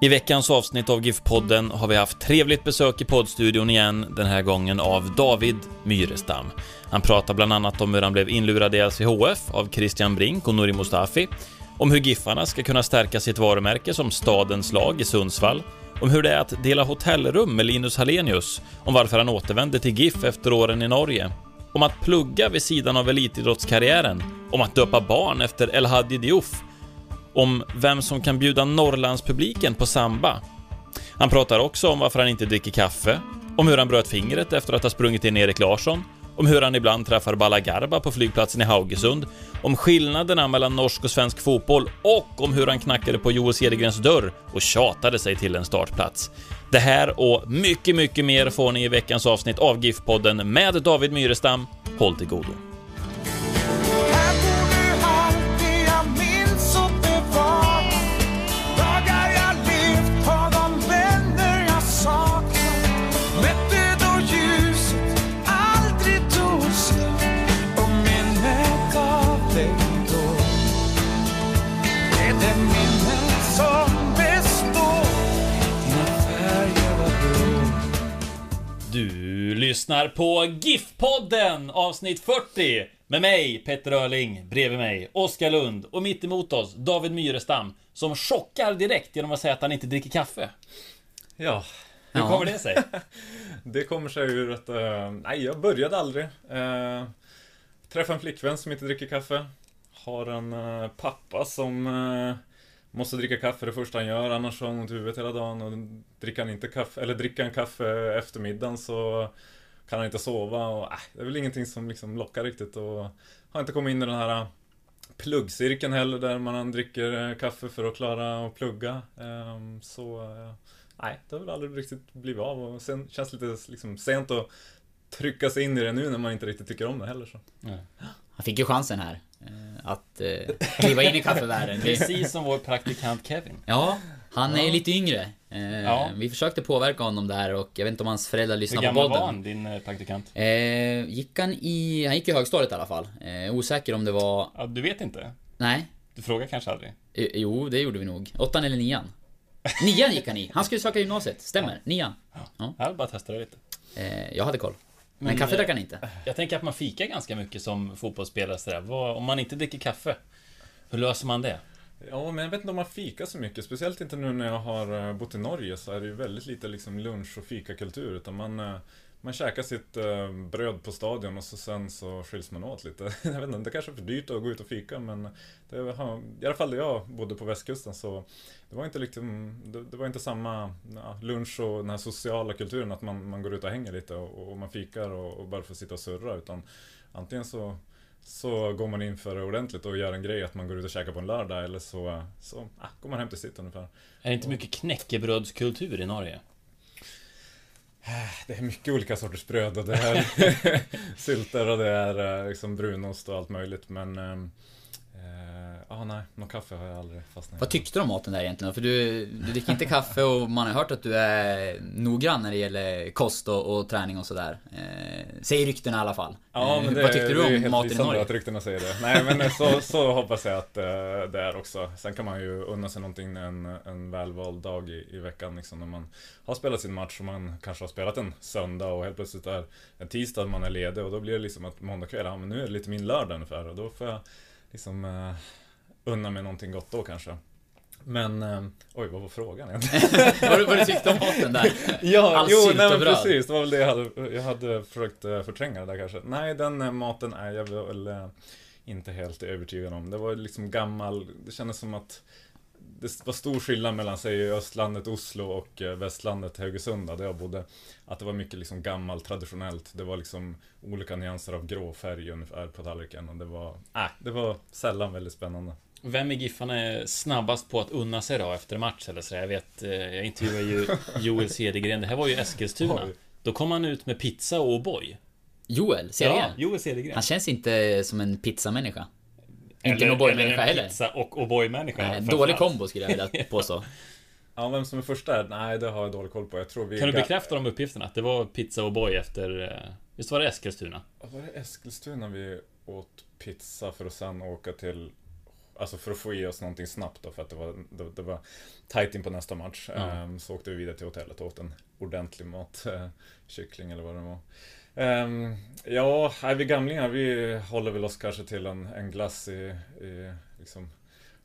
I veckans avsnitt av GIF-podden har vi haft trevligt besök i poddstudion igen, den här gången av David Myrestam. Han pratar bland annat om hur han blev inlurad i LCHF av Christian Brink och Nouri Mustafi, om hur Giffarna ska kunna stärka sitt varumärke som stadens lag i Sundsvall, om hur det är att dela hotellrum med Linus Hallenius, om varför han återvände till GIF efter åren i Norge, om att plugga vid sidan av elitidrottskarriären, om att döpa barn efter Elhadji Diouf om vem som kan bjuda Norrlandspubliken på samba. Han pratar också om varför han inte dricker kaffe, om hur han bröt fingret efter att ha sprungit in Erik Larsson, om hur han ibland träffar Balagarba på flygplatsen i Haugesund, om skillnaderna mellan norsk och svensk fotboll och om hur han knackade på Joel Cedergrens dörr och tjatade sig till en startplats. Det här och mycket, mycket mer får ni i veckans avsnitt av GIF-podden med David Myrestam. Håll till godo. Lyssnar på GIF-podden avsnitt 40 med mig, Petter Öling, bredvid mig, Oskar Lund och mitt emot oss, David Myrestam, som chockar direkt genom att säga att han inte dricker kaffe. Ja, Hur Ja. kommer det sig? det kommer sig ur att... eh, nej, jag började aldrig. Uh, träffade en flickvän som inte dricker kaffe. Har en eh, pappa som eh, måste dricka kaffe det första han gör, annars har han ont i huvudet hela dagen. Och dricker han inte kaffe, eller dricker han kaffe efter middagen så kan han inte sova. Och, äh, det är väl ingenting som liksom lockar riktigt. Och har inte kommit in i den här äh, pluggcirkeln heller där man dricker äh, kaffe för att klara att plugga. Ehm, så äh, nej, det har väl aldrig riktigt blivit av och sen känns det lite liksom sent att trycka sig in i det nu när man inte riktigt tycker om det heller så. Han fick ju chansen här eh, Att eh, kliva in i kaffevärlden. Precis som vår praktikant Kevin. Ja, han är ju lite yngre. Eh, Ja. Vi försökte påverka honom där och jag vet inte om hans föräldrar Hur lyssnar på gammal podden. var han, din eh, praktikant? Eh, gick han i... Han gick i högstadiet i alla fall. Eh, osäker om det var... Ja, du vet inte? Nej. Du frågar kanske aldrig? Eh, jo, det gjorde vi nog. Åttan eller nian. Nian gick han i. Han skulle söka gymnasiet. Stämmer. Nian. Jag vill bara testa det lite. Jag hade koll. Men, Men, kaffe drack han inte. Jag tänker att man fikar ganska mycket som fotbollsspelare sådär. Vad, om man inte dricker kaffe, hur löser man det? Ja, men jag vet inte om man fikar så mycket. Speciellt inte nu när jag har eh, bott i Norge så är det ju väldigt lite liksom lunch och fikakultur. Utan man, eh, man käkar sitt eh, bröd på stadion och så sen så skiljs man åt lite. Jag vet inte, det kanske är för dyrt att gå ut och fika men det har, i alla fall där jag bodde på västkusten så det var inte liksom, det, det var inte samma ja, lunch och den här sociala kulturen att man, man går ut och hänger lite och, och man fikar och, och bara får sitta och surra utan antingen så så går man in för det ordentligt och gör en grej att man går ut och käkar på en lördag eller så, så ah, går man hem till sitt ungefär. Är det inte mycket knäckebrödskultur i Norge? Det är mycket olika sorters bröd och det är sylter och det är eh, liksom brunost och allt möjligt men eh, ah, nej, någon kaffe har jag aldrig fastnat. Vad tyckte du om maten där egentligen? För du, du dricker inte kaffe och man har hört att du är noggrann när det gäller kost och, och träning och sådär. Eh, säger ryktena i alla fall. Ja, Eh, men det, vad tyckte det du är om helt maten i Norge? att ryktena säger det. Nej, men så, så hoppas jag att eh, det är också. Sen kan man ju unna sig någonting en, en välvald dag i, i veckan liksom när man har spelat sin match och man kanske har spelat en söndag och helt plötsligt är en tisdag man är ledig och då blir det liksom att måndag kväll, ja men nu är det lite min lördag ungefär och då får jag liksom eh, unna mig någonting gott då kanske. Men, eh, oj vad var frågan egentligen? vad, du- vad du tyckte om maten där? Ja, All jo, nej men precis. Det var väl det jag hade, jag hade försökt eh, förtränga det där kanske. Nej, den eh, maten är jag väl eh, inte helt övertygad om. Det var liksom gammal, det kändes som att det var stor skillnad mellan, säg östlandet Oslo och eh, västlandet Haugesund där jag bodde. Att det var mycket liksom gammalt, traditionellt. Det var liksom olika nyanser av grå färg ungefär på tallriken och det var, äh, det var sällan väldigt spännande. Vem i Giffarna är snabbast på att unna sig då efter match eller så? Jag vet, eh, jag intervjuade ju Joel Cedergren. Det här var ju Eskilstuna. Oj. Då kom han ut med pizza och O'boy. Joel, Cedergren. Joel Cedergren. Han känns inte som en pizzamänniska. Inte Eller- någon O'boy-människa eller en heller. Pizza och O'boy-människa. Dålig kombo skulle jag vilja påstå. Ja, vem som är först där? Nej, det har jag dålig koll på. Jag tror vi... Kan du bekräfta de uppgifterna? Att det var pizza och O'boy efter... eh, Visst var det Eskilstuna? Var det Eskilstuna vi åt pizza för att sen åka till Alltså för att få i oss någonting snabbt då för att det var, det, det var tajt in på nästa match. Ehm, så åkte vi vidare till hotellet och åt en ordentlig mat. eh, kyckling eller vad det var. Ehm, ja, nej, vi gamlingar vi håller väl oss kanske till en, en glass i, i liksom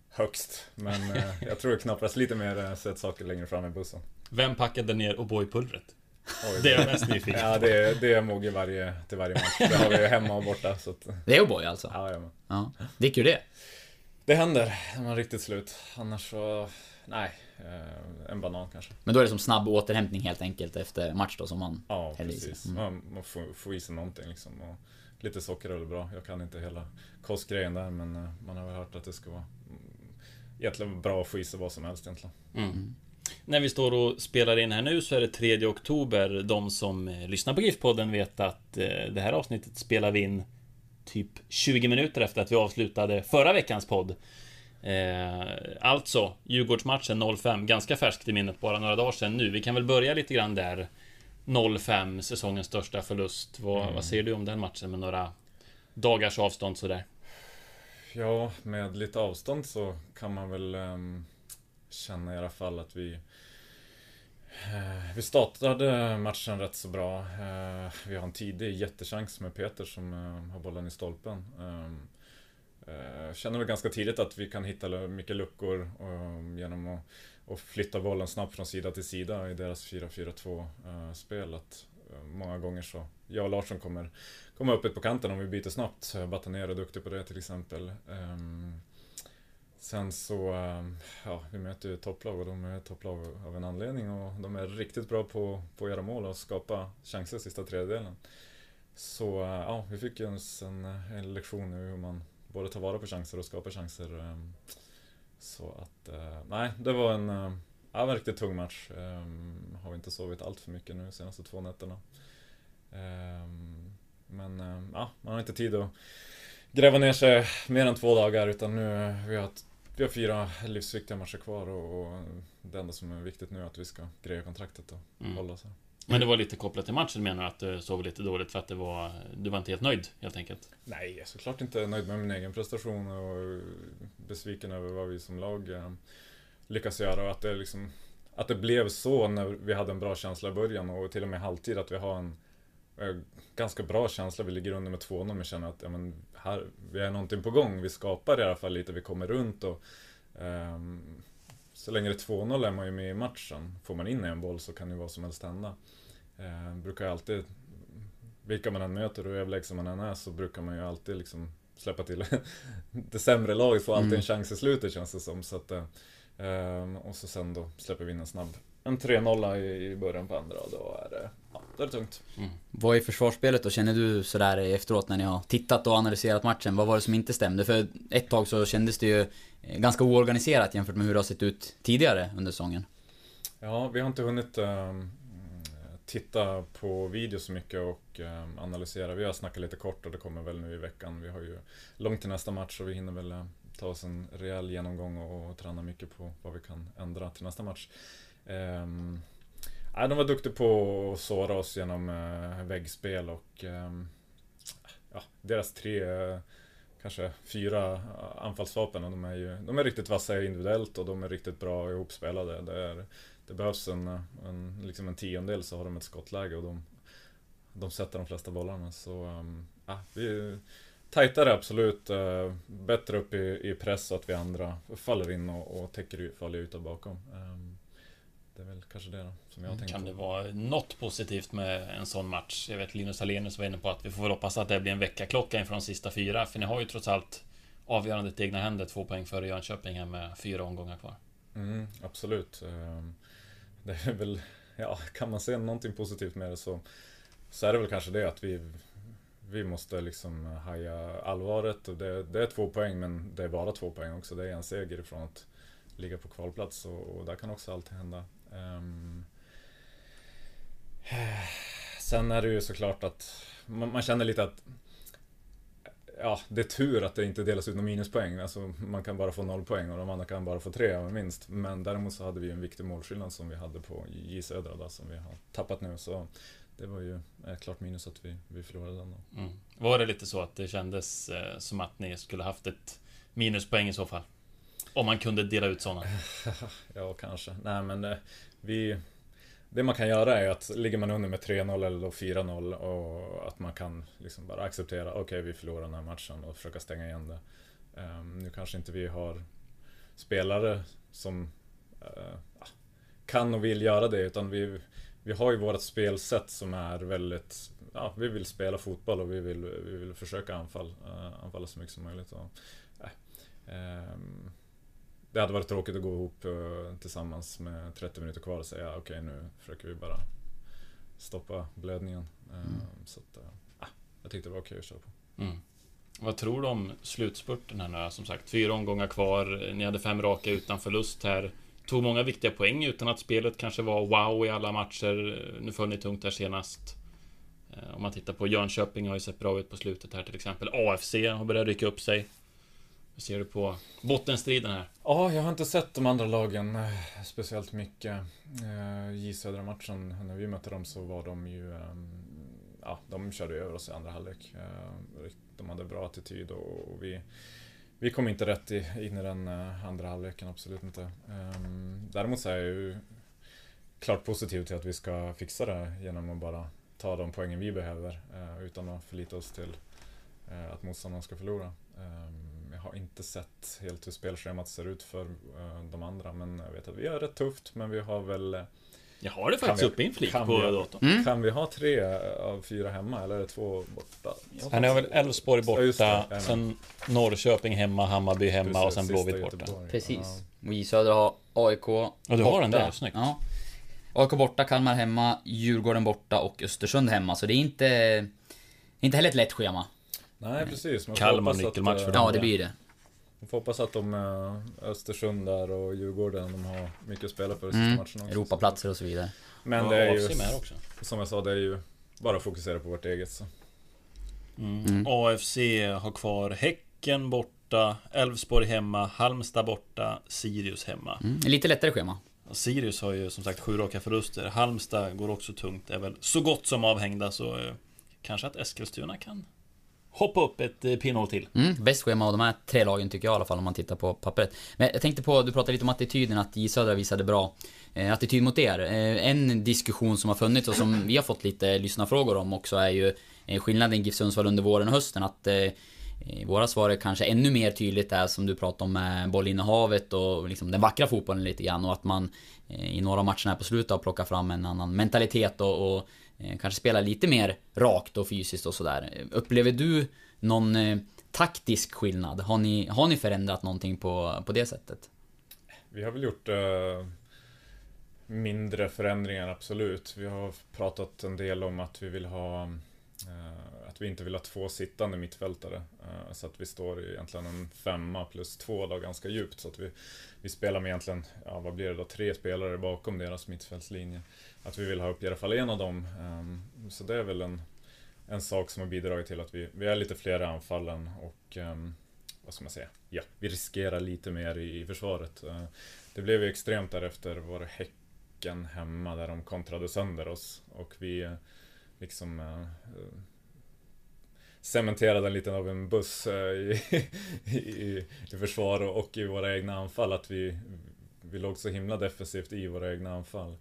högst. Men eh, jag tror det knappast lite mer eh, sötsaker längre fram i bussen. Vem packade ner O'boy-pulvret? Det är jag mest nyfiken Ja, på. det, är- det är Mogge varje, till varje match. Det har vi hemma och borta. Så att, Det är O'boy alltså? ja, ja, men. Ja. Dricker du det? Det händer när man är riktigt slut. Annars så, nej. Eh, en banan kanske. Men då är det som snabb återhämtning helt enkelt efter match då som man Ja, häller i sig. precis. Mm. Man, man får, får i sig någonting liksom. Och lite socker är väl bra. Jag kan inte hela kostgrejen där men eh, man har väl hört att det ska vara mm, egentligen bra att få i sig vad som helst egentligen. Mm. När vi står och spelar in här nu så är det 3 oktober. De som eh, lyssnar på GIF-podden vet att det här avsnittet spelar vi in typ 20 minuter efter att vi avslutade förra veckans podd. Eh, alltså, Djurgårdsmatchen 05, ganska färskt i minnet, bara några dagar sedan nu. Vi kan väl börja lite grann där. 05, säsongens största förlust. Vad, vad säger du om den matchen med några dagars avstånd sådär? Ja, med lite avstånd så kan man väl ehm, känna i alla fall att vi eh, vi startade matchen rätt så bra. Eh, Vi har en tidig jättechans med Peter som eh, har bollen i stolpen. Eh, jag Känner väl ganska tidigt att vi kan hitta mycket luckor ehm, genom att, flytta bollen snabbt från sida till sida i deras 4-4-2 eh, spel. Att eh, många gånger så, jag och Larsson kommer komma upp på kanten om vi byter snabbt. Batanero är duktig på det till exempel. Ehm, sen så, ehm, ja, vi möter ju topplag och de är topplag av en anledning och de är riktigt bra på, på att göra mål och skapa chanser sista tredjedelen. Så ja, vi fick ju en, en, en lektion i hur man både tar vara på chanser och skapar chanser. ehm. Så att, eh, nej, det var en, eh, ja, riktigt tung match. Ehm, Har inte sovit allt för mycket nu de senaste två nätterna. Ehm, Men eh, ja, man har inte tid att gräva ner sig mer än två dagar utan nu vi har, vi har fyra livsviktiga matcher kvar och, och det enda som är viktigt nu är att vi ska greja kontraktet och Mm. hålla oss här. Men det var lite kopplat till matchen menar du att du sov lite dåligt för att det var... Du var inte helt nöjd helt enkelt? Nej, jag är såklart inte nöjd med min egen prestation och besviken över vad vi som lag eh, lyckas göra och att det liksom att det blev så när vi hade en bra känsla i början och till och med halvtid att vi har en eh, ganska bra känsla. Vi ligger under med 2-0 men känner att ja, men här, vi är någonting på gång. Vi skapar i alla fall lite, vi kommer runt och um, så länge det är 2-0 är man ju med i matchen. Får man in en boll så kan ju vad som helst hända. Eh, brukar alltid, vilka man än möter och hur överlägsen man än är så brukar man ju alltid liksom släppa till det sämre laget får alltid Mm. en chans i slutet känns det som. Så att, eh, ehm, och så sen då släpper vi in en snabb en 3-0 i, i början på andra och då är det, ja, då är det tungt. Vad är försvarsspelet då? Känner du sådär efteråt när ni har tittat och analyserat matchen? Vad var det som inte stämde? För ett tag så kändes det ju eh, ganska oorganiserat jämfört med hur det har sett ut tidigare under säsongen. Ja, vi har inte hunnit ehm, titta på video så mycket och ehm, analysera. Vi har snackat lite kort och det kommer väl nu i veckan. Vi har ju långt till nästa match och vi hinner väl eh, ta oss en rejäl genomgång och, och träna mycket på vad vi kan ändra till nästa match. Um, Ja, de var duktiga på att såra oss genom eh, väggspel och ehm, ja, deras tre, eh, kanske fyra eh, anfallsvapen, de är ju de är riktigt vassa individuellt och de är riktigt bra ihopspelade. Det, är, det behövs en, en, liksom en tiondel så har de ett skottläge och de, de sätter de flesta bollarna. Så ehm, ja, vi tajtare absolut, bättre upp i, i press så att vi andra faller in och, och täcker ut- faller ut bakom. Ehm, det är väl kanske det då, som jag har tänkt Kan på. det vara något positivt med en sån match? Jag vet Linus Alenius var inne på att vi får väl hoppas att det blir en veckaklocka inför de sista fyra. För ni har ju trots allt avgörandet i egna händer. Två poäng före Jönköping här med fyra omgångar kvar. Mm, absolut. Ehm, Det är väl, ja, kan man se någonting positivt med det så, så är det väl kanske det att vi, vi måste liksom haja allvaret. Och det, det är två poäng, men det är bara två poäng också. Det är en seger ifrån att ligga på kvalplats och, och där kan också allt hända. Um, Sen är det ju såklart att man, man känner lite att Ja, det är tur att det inte delas ut några minuspoäng. Alltså, man kan bara få noll poäng och de andra kan bara få tre minst. Men däremot så hade vi en viktig målskillnad som vi hade på J Södra då, som vi har tappat nu. Så det var ju ett klart minus att vi, vi förlorade den då. Mm. Var det lite så att det kändes eh, som att ni skulle haft ett minuspoäng i så fall? Om man kunde dela ut sådana. Ja, kanske. Nej, men eh, vi... Det man kan göra är att ligger man under med 3-0 eller då 4-0 och att man kan liksom bara acceptera, okej vi förlorar den här matchen och försöka stänga igen det. Um, nu kanske inte vi har spelare som uh, kan och vill göra det utan vi, vi har ju vårt spelsätt som är väldigt, ja vi vill spela fotboll och vi vill, vi vill försöka anfall, uh, anfalla så mycket som möjligt. Och, uh, um, det hade varit tråkigt att gå ihop eh, tillsammans med 30 minuter kvar och säga okej nu försöker vi bara stoppa blödningen. Eh, Så att, ah, jag tyckte det var okej att köra på. Mm. Vad tror du om slutspurten här nu? Som sagt, fyra omgångar kvar. Ni hade fem raka utan förlust här. Tog många viktiga poäng utan att spelet kanske var wow i alla matcher. Nu föll ni tungt här senast. Om man tittar på Jönköping har ju sett bra ut på slutet här till exempel. AFC har börjat rycka upp sig. Hur ser du på bottenstriden här? Ja, jag har inte sett de andra lagen eh, speciellt mycket. Eh, J Södra-matchen, när vi mötte dem så var de ju... Ehm, ja, de körde över oss i andra halvlek. Eh, de hade bra attityd och vi... Vi kom inte rätt in i den andra halvleken, absolut inte. Ehm, däremot så är jag ju klart positiv till att vi ska fixa det genom att bara ta de poängen vi behöver utan att förlita oss till att motståndarna ska förlora. Ehm, har inte sett helt hur spelschemat ser ut för eh, de andra men jag vet att vi har rätt tufft men vi har väl... eh, Jag har det Kan faktiskt vi- uppe i en flik kan på vi- datorn. Mm. Kan vi ha tre av fyra hemma eller är det två borta? Här har väl Elfsborg Ja, borta, Jajamän. sen Norrköping hemma, Hammarby hemma och sen Precis, Blåvitt borta. Göteborg. Precis. Och J Södra har AIK Ja, du har den där, snyggt. Ja. AIK borta, Kalmar hemma, Djurgården borta och Östersund hemma. Så det är inte... Inte heller ett lätt schema. Nej, precis. Man får Kalmar nyckelmatch för eh, dem. Ja, det blir det. Man får hoppas att de eh, Östersund där och Djurgården, de har mycket att spela för i sista Mm. matchen också. Europaplatser och så vidare. Men Ja, det är ju, också. som jag sa, det är ju bara att fokusera på vårt eget. Så. Mm. Mm. AFC har kvar Häcken borta, Elfsborg hemma, Halmstad borta, Sirius hemma. Mm. Lite lättare schema. Sirius har ju som sagt sju raka förluster. Halmstad går också tungt, är väl så gott som avhängda så eh, kanske att Eskilstuna kan hoppa upp ett eh, pinnhål till. Mm, bäst schema av de här tre lagen tycker jag i alla fall om man tittar på pappret. Men jag tänkte på, du pratade lite om attityden, att J Södra visade bra eh, attityd mot er. Eh, en diskussion som har funnits och som vi har fått lite lyssnarfrågor om också är ju eh, skillnaden GIF Sundsvall under våren och hösten. Att eh, våra svar är kanske ännu mer tydligt där som du pratade om med bollinnehavet och liksom den vackra fotbollen lite grann och att man eh, i några matcher här på slutet har plockat fram en annan mentalitet och, och eh, kanske spela lite mer rakt och fysiskt och sådär. Upplever du någon eh, taktisk skillnad? Har ni, har ni förändrat någonting på, på det sättet? Vi har väl gjort eh, mindre förändringar, absolut. Vi har pratat en del om att vi vill ha eh, vi inte vill ha två sittande mittfältare. Eh, så att vi står i egentligen en femma plus två då, ganska djupt. Så att vi, vi spelar med egentligen, ja vad blir det då, tre spelare bakom deras mittfältslinje. Att vi vill ha upp i alla fall en av dem. Ehm, så det är väl en, en sak som har bidragit till att vi, vi är lite fler i anfallen och ehm, vad ska man säga? Ja, vi riskerar lite mer i, i försvaret. Eh, det blev ju extremt därefter var det Häcken hemma där de kontrade sönder oss och vi eh, liksom cementerade en liten av en buss eh, i, i, i försvar och, och i våra egna anfall att vi, vi låg så himla defensivt i våra egna anfall.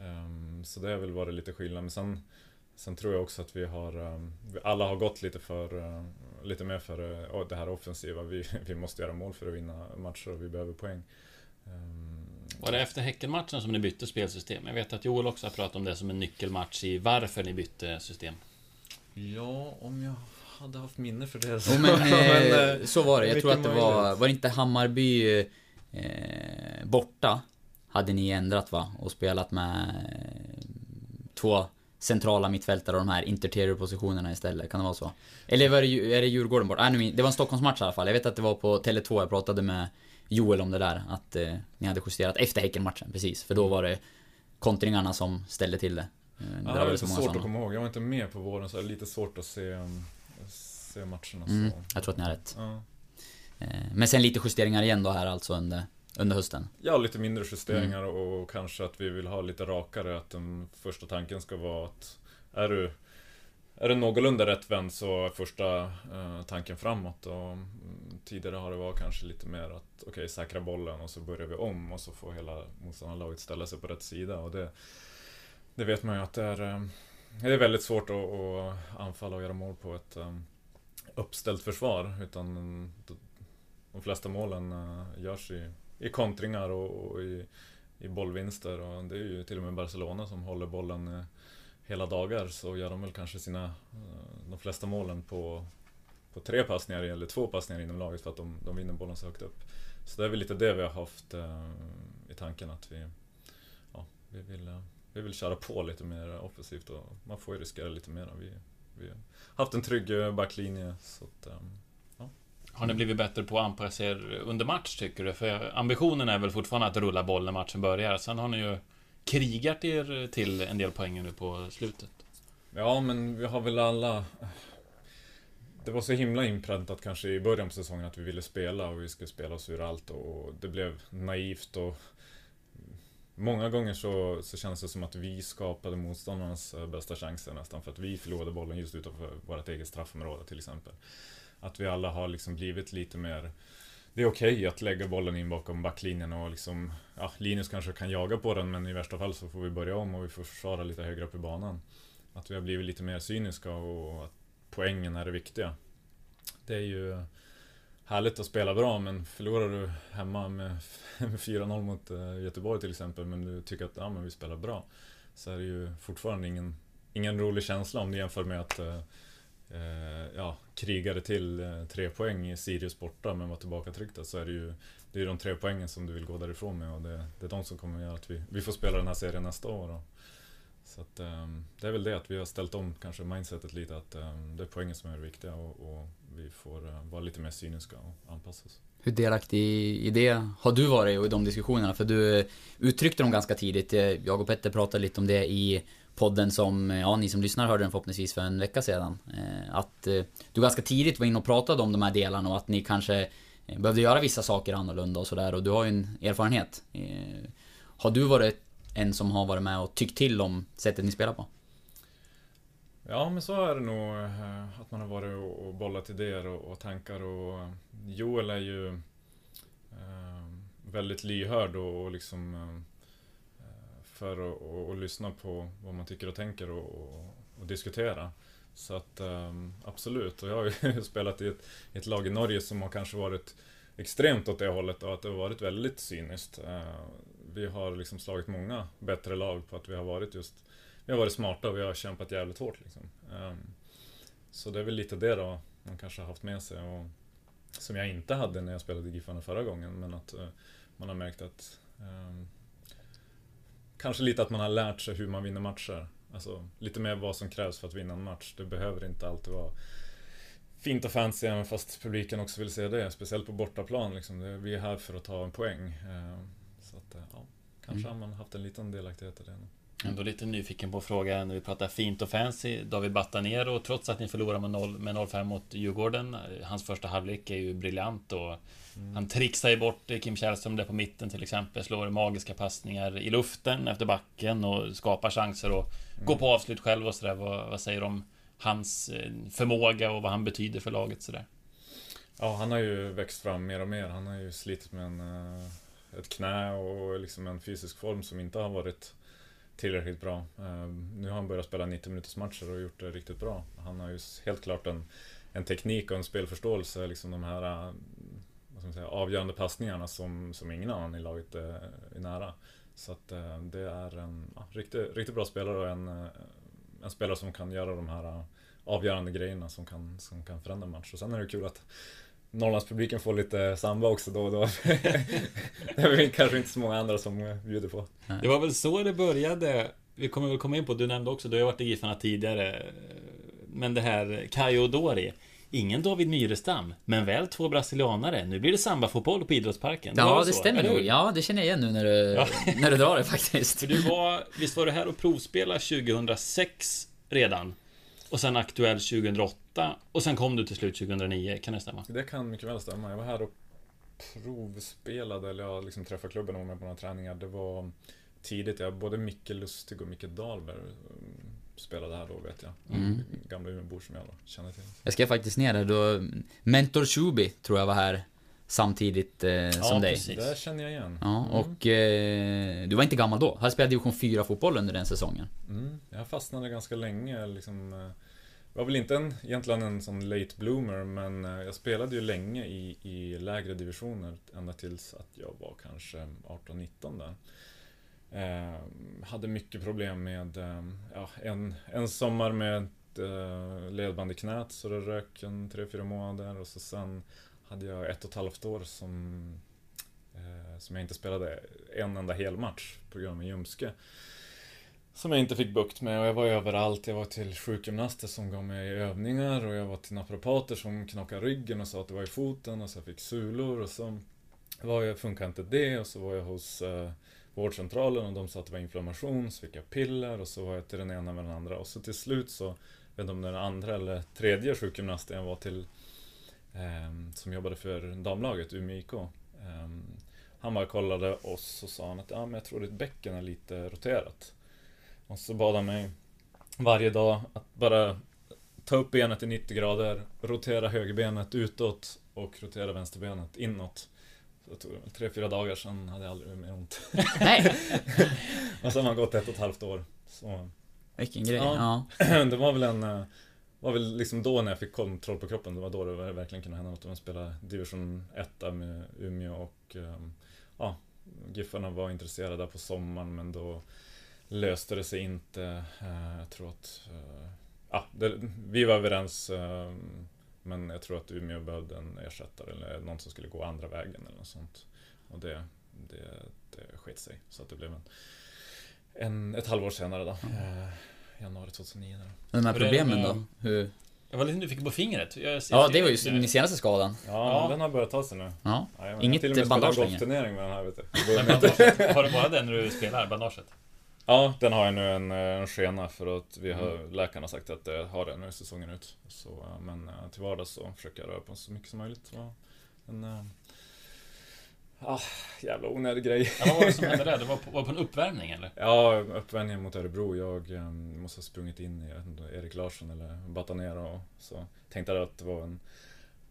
Ehm, så det har väl varit lite skillnad. Men sen, sen tror jag också att vi har, ehm, vi alla har gått lite för, eh, lite mer för eh, det här offensiva. Vi, vi måste göra mål för att vinna matcher och vi behöver poäng. Ehm, Var det efter Häckenmatchen som ni bytte spelsystem? Jag vet att Joel också har pratat om det som en nyckelmatch i varför ni bytte system. Ja, om jag hade haft minne för det Jo men, eh, eh, så var det. Jag tror att det var, möjligt. var det inte Hammarby eh, borta? Hade ni ändrat va? Och spelat med eh, två centrala mittfältare och de här interterior-positionerna istället. Kan det vara så? Eller var det, är det Djurgården borta? Ah, nu, det var en Stockholmsmatch i alla fall. Jag vet att det var på Tele2 jag pratade med Joel om det där. Att eh, ni hade justerat efter Häckenmatchen, precis. För då var det kontringarna som ställde till det. Eh, Ja, det det är så lite svårt sådana. att komma ihåg. Jag var inte med på våren så det är lite svårt att se, um, se matcherna Mm, jag tror att ni har rätt. Ja. Eh, Men sen lite justeringar igen då här alltså under, under hösten. Ja, lite mindre justeringar Mm. och kanske att vi vill ha lite rakare. Att den första tanken ska vara att är du, är du någorlunda rätt vänd så är första eh, tanken framåt. Och, mm, tidigare har det varit kanske lite mer att okej, säkra bollen och så börjar vi om och så får hela motståndarlaget ställa sig på rätt sida. Och det, det vet man ju att det är, eh, det är väldigt svårt att, att anfalla och göra mål på ett uppställt försvar. Utan de, flesta målen eh, görs i, i kontringar och, och i, i bollvinster. Och det är ju till och med Barcelona som håller bollen eh, hela dagar. Så gör de väl kanske sina, eh, de flesta målen på, på tre passningar eller två passningar inom laget för att de, de vinner bollen så högt upp. Så det är väl lite det vi har haft eh, i tanken att vi, ja, vi, vill, vi vill köra på lite mer offensivt och man får ju riskera lite mer. Vi, vi har haft en trygg eh, backlinje så att, eh, Har ni blivit bättre på att anpassa er under match, tycker du? För ambitionen är väl fortfarande att rulla boll när matchen börjar. Sen har ni ju krigat er till en del poäng nu på slutet. Ja, men vi har väl alla... Det var så himla inpräntat kanske i början på säsongen att vi ville spela och vi skulle spela oss ur allt och det blev naivt och... Många gånger så, så kändes det som att vi skapade motståndarnas eh, bästa chanser nästan för att vi förlorade bollen just utanför vårt eget straffområde till exempel. Att vi alla har liksom blivit lite mer... Det är okej att lägga bollen in bakom backlinjen och liksom... Ja, Linus kanske kan jaga på den men i värsta fall så får vi börja om och vi får försvara lite högre upp i banan. Att vi har blivit lite mer cyniska och att poängen är det viktiga. Det är ju härligt att spela bra men förlorar du hemma med 4-0 mot eh, Göteborg till exempel men du tycker att ja, men vi spelar bra. Så är det ju fortfarande ingen, ingen rolig känsla om du jämför med att eh, eh ja, krigade till eh, tre poäng i Sirius borta men var tillbakatryckta så är det ju det är de tre poängen som du vill gå därifrån med och det, det är de som kommer göra att vi, vi får spela den här serien nästa år. Och, så att, um, det är väl det att vi har ställt om kanske mindsetet lite att um, det är poängen som är det viktiga och, och vi får uh, vara lite mer cyniska och anpassa oss. Hur delaktig i det har du varit i de diskussionerna? För du eh, uttryckte dem ganska tidigt. Eh, jag och Petter pratade lite om det i podden som, ja ni som lyssnar hörde den förhoppningsvis för en vecka sedan. Att du ganska tidigt var inne och pratade om de här delarna och att ni kanske behövde göra vissa saker annorlunda och sådär och du har ju en erfarenhet. Har du varit en som har varit med och tyckt till om sättet ni spelar på? Ja, men så är det nog. Eh, att man har varit och bollat idéer och, tankar och eh, Joel är ju eh, väldigt lyhörd och, liksom för att och, och lyssna på vad man tycker och tänker och, och, och diskutera. Så att absolut, och jag har ju spelat i ett, i ett lag i Norge som har kanske varit extremt åt det hållet och att det har varit väldigt cyniskt. Vi har liksom slagit många bättre lag på att vi har varit just vi har varit smarta och vi har kämpat jävligt hårt liksom. Um, Så det är väl lite det då man kanske har haft med sig och som jag inte hade när jag spelade i Giffarna förra gången men att uh, man har märkt att um, Kanske lite att man har lärt sig hur man vinner matcher. Alltså lite mer vad som krävs för att vinna en match. Det behöver inte alltid vara fint och fancy även fast publiken också vill se det. Speciellt på bortaplan liksom. Vi är här för att ta en poäng. Ehm, att, ja, kanske har man haft en liten delaktighet i det. Ändå lite nyfiken på frågan när vi pratar fint och fancy. David Batanero, trots att ni förlorar med 0 med 0-5 mot Djurgården. eh, Hans första halvlek är ju briljant och han trixar ju bort eh, Kim Källström där på mitten till exempel. Slår magiska passningar i luften efter backen och skapar chanser och går på avslut själv och sådär. Vad, vad säger du om hans eh, förmåga och vad han betyder för laget sådär? Ja, han har ju växt fram mer och mer. Han har ju slitit med en, ett knä och liksom en fysisk form som inte har varit tillräckligt bra. Ehm, nu har han börjat spela 90 minuters matcher och gjort det riktigt bra. Han har ju helt klart en, en teknik och en spelförståelse, liksom de här eh, vad ska man säga, avgörande passningarna som, som ingen annan i laget är, är nära. Så att eh, det är en ja, riktigt, riktigt bra spelare och en, en spelare som kan göra de här avgörande grejerna som kan, som kan förändra en match. Och sen är det kul att Norrlandspubliken får lite samba också då och då. det är väl kanske inte så många andra som bjuder på. Det var väl så det började. Vi kommer väl komma in på, du nämnde också, du har varit i Giffarna tidigare. Men det här Kayo Dori. Ingen David Myrestam, men väl två brasilianare. Nu blir det sambafotboll på idrottsparken. Ja, det så, stämmer nog. Ja, det känner jag igen nu när du, när du drar det faktiskt. För du var, visst var du här och provspelade 2006 redan? Och sen aktuell 2008 och sen kom du till slut 2009, kan det stämma? Det kan mycket väl stämma. Jag var här och provspelade, eller jag liksom träffade klubben och var med på några träningar. Det var tidigt, ja, både Micke Lustig och Micke Dahlberg um, spelade här då vet jag. Mm. Gamla Umeåbor som jag då känner till. Jag skrev faktiskt ner det då. Mentor Shubi tror jag var här samtidigt eh, som dig. precis. Det känner jag igen. Ja, och eh, du var inte gammal då. Hade spelat division 4 fotboll under den säsongen. Mm, jag fastnade ganska länge liksom. Jag var väl inte en, egentligen en sån late bloomer men eh, jag spelade ju länge i, i lägre divisioner ända tills att jag var kanske 18-19 där. Eh, hade mycket problem med eh, ja, en, en sommar med ett eh, ledband i knät så det rök en 3-4 månader och så sen hade jag ett och ett halvt år som, eh, som jag inte spelade en enda hel match på grund av ljumske. Som jag inte fick bukt med och jag var överallt. Jag var till sjukgymnaster som gav mig övningar och jag var till naprapater som knockade ryggen och sa att det var i foten och så jag fick sulor och så var jag, funkade inte det och så var jag hos eh, vårdcentralen och de sa att det var inflammation så fick jag piller och så var jag till den ena med den andra och så till slut så, jag vet inte om det var den andra eller tredje sjukgymnasten jag var till eh, som jobbade för damlaget, Umeå IK. Ehm, han bara kollade oss och sa han att ja, men jag tror ditt bäcken är lite roterat. Och så bad han mig varje dag att bara ta upp benet i 90 grader, rotera högerbenet utåt och rotera vänsterbenet inåt. Så det tog väl tre, fyra dagar sedan hade jag aldrig mer ont. Nej! och så har man gått ett och ett halvt år. Så Vilken grej. Ja. Ja. det var väl en... eh, var väl liksom då när jag fick kontroll på kroppen, det var då det verkligen kunde hända något. Jag spelade division 1 där med Umeå och ehm, ja, Giffarna var intresserade där på sommaren men då löste det sig inte. Eh, Jag tror att... eh, Ja, det, vi var överens ehm, men jag tror att Umeå behövde en ersättare eller någon som skulle gå andra vägen eller något sånt. Och det, det, det sket sig. Så att det blev en, en, ett halvår senare då. Eh, januari 2009. Då. De här problemen med- då? Hur? Jag var lite du fick på fingret. Jag ser- Ja, det var ju din senaste skadan. Ja, Ja. den har börjat ta sig nu. Ja. Ja, jag Inget har till och med bandage spelat längre. golfturnering med den här vet du. Men har du bara den när du spelar, bandaget? Ja, den har jag nu en, eh, en skena för att vi har, Mm. läkarna har sagt att det har den nu säsongen ut. Så, eh, men eh, till vardags så försöker jag röra på så mycket som möjligt. Så, en, ah, jävla onödig grej. Ja, vad var det som hände där? Det var på, var på en uppvärmning eller? Ja, uppvärmningen mot Örebro. Jag eh, måste ha sprungit in i inte, Erik Larsson eller Batanera och så. Tänkte att det var en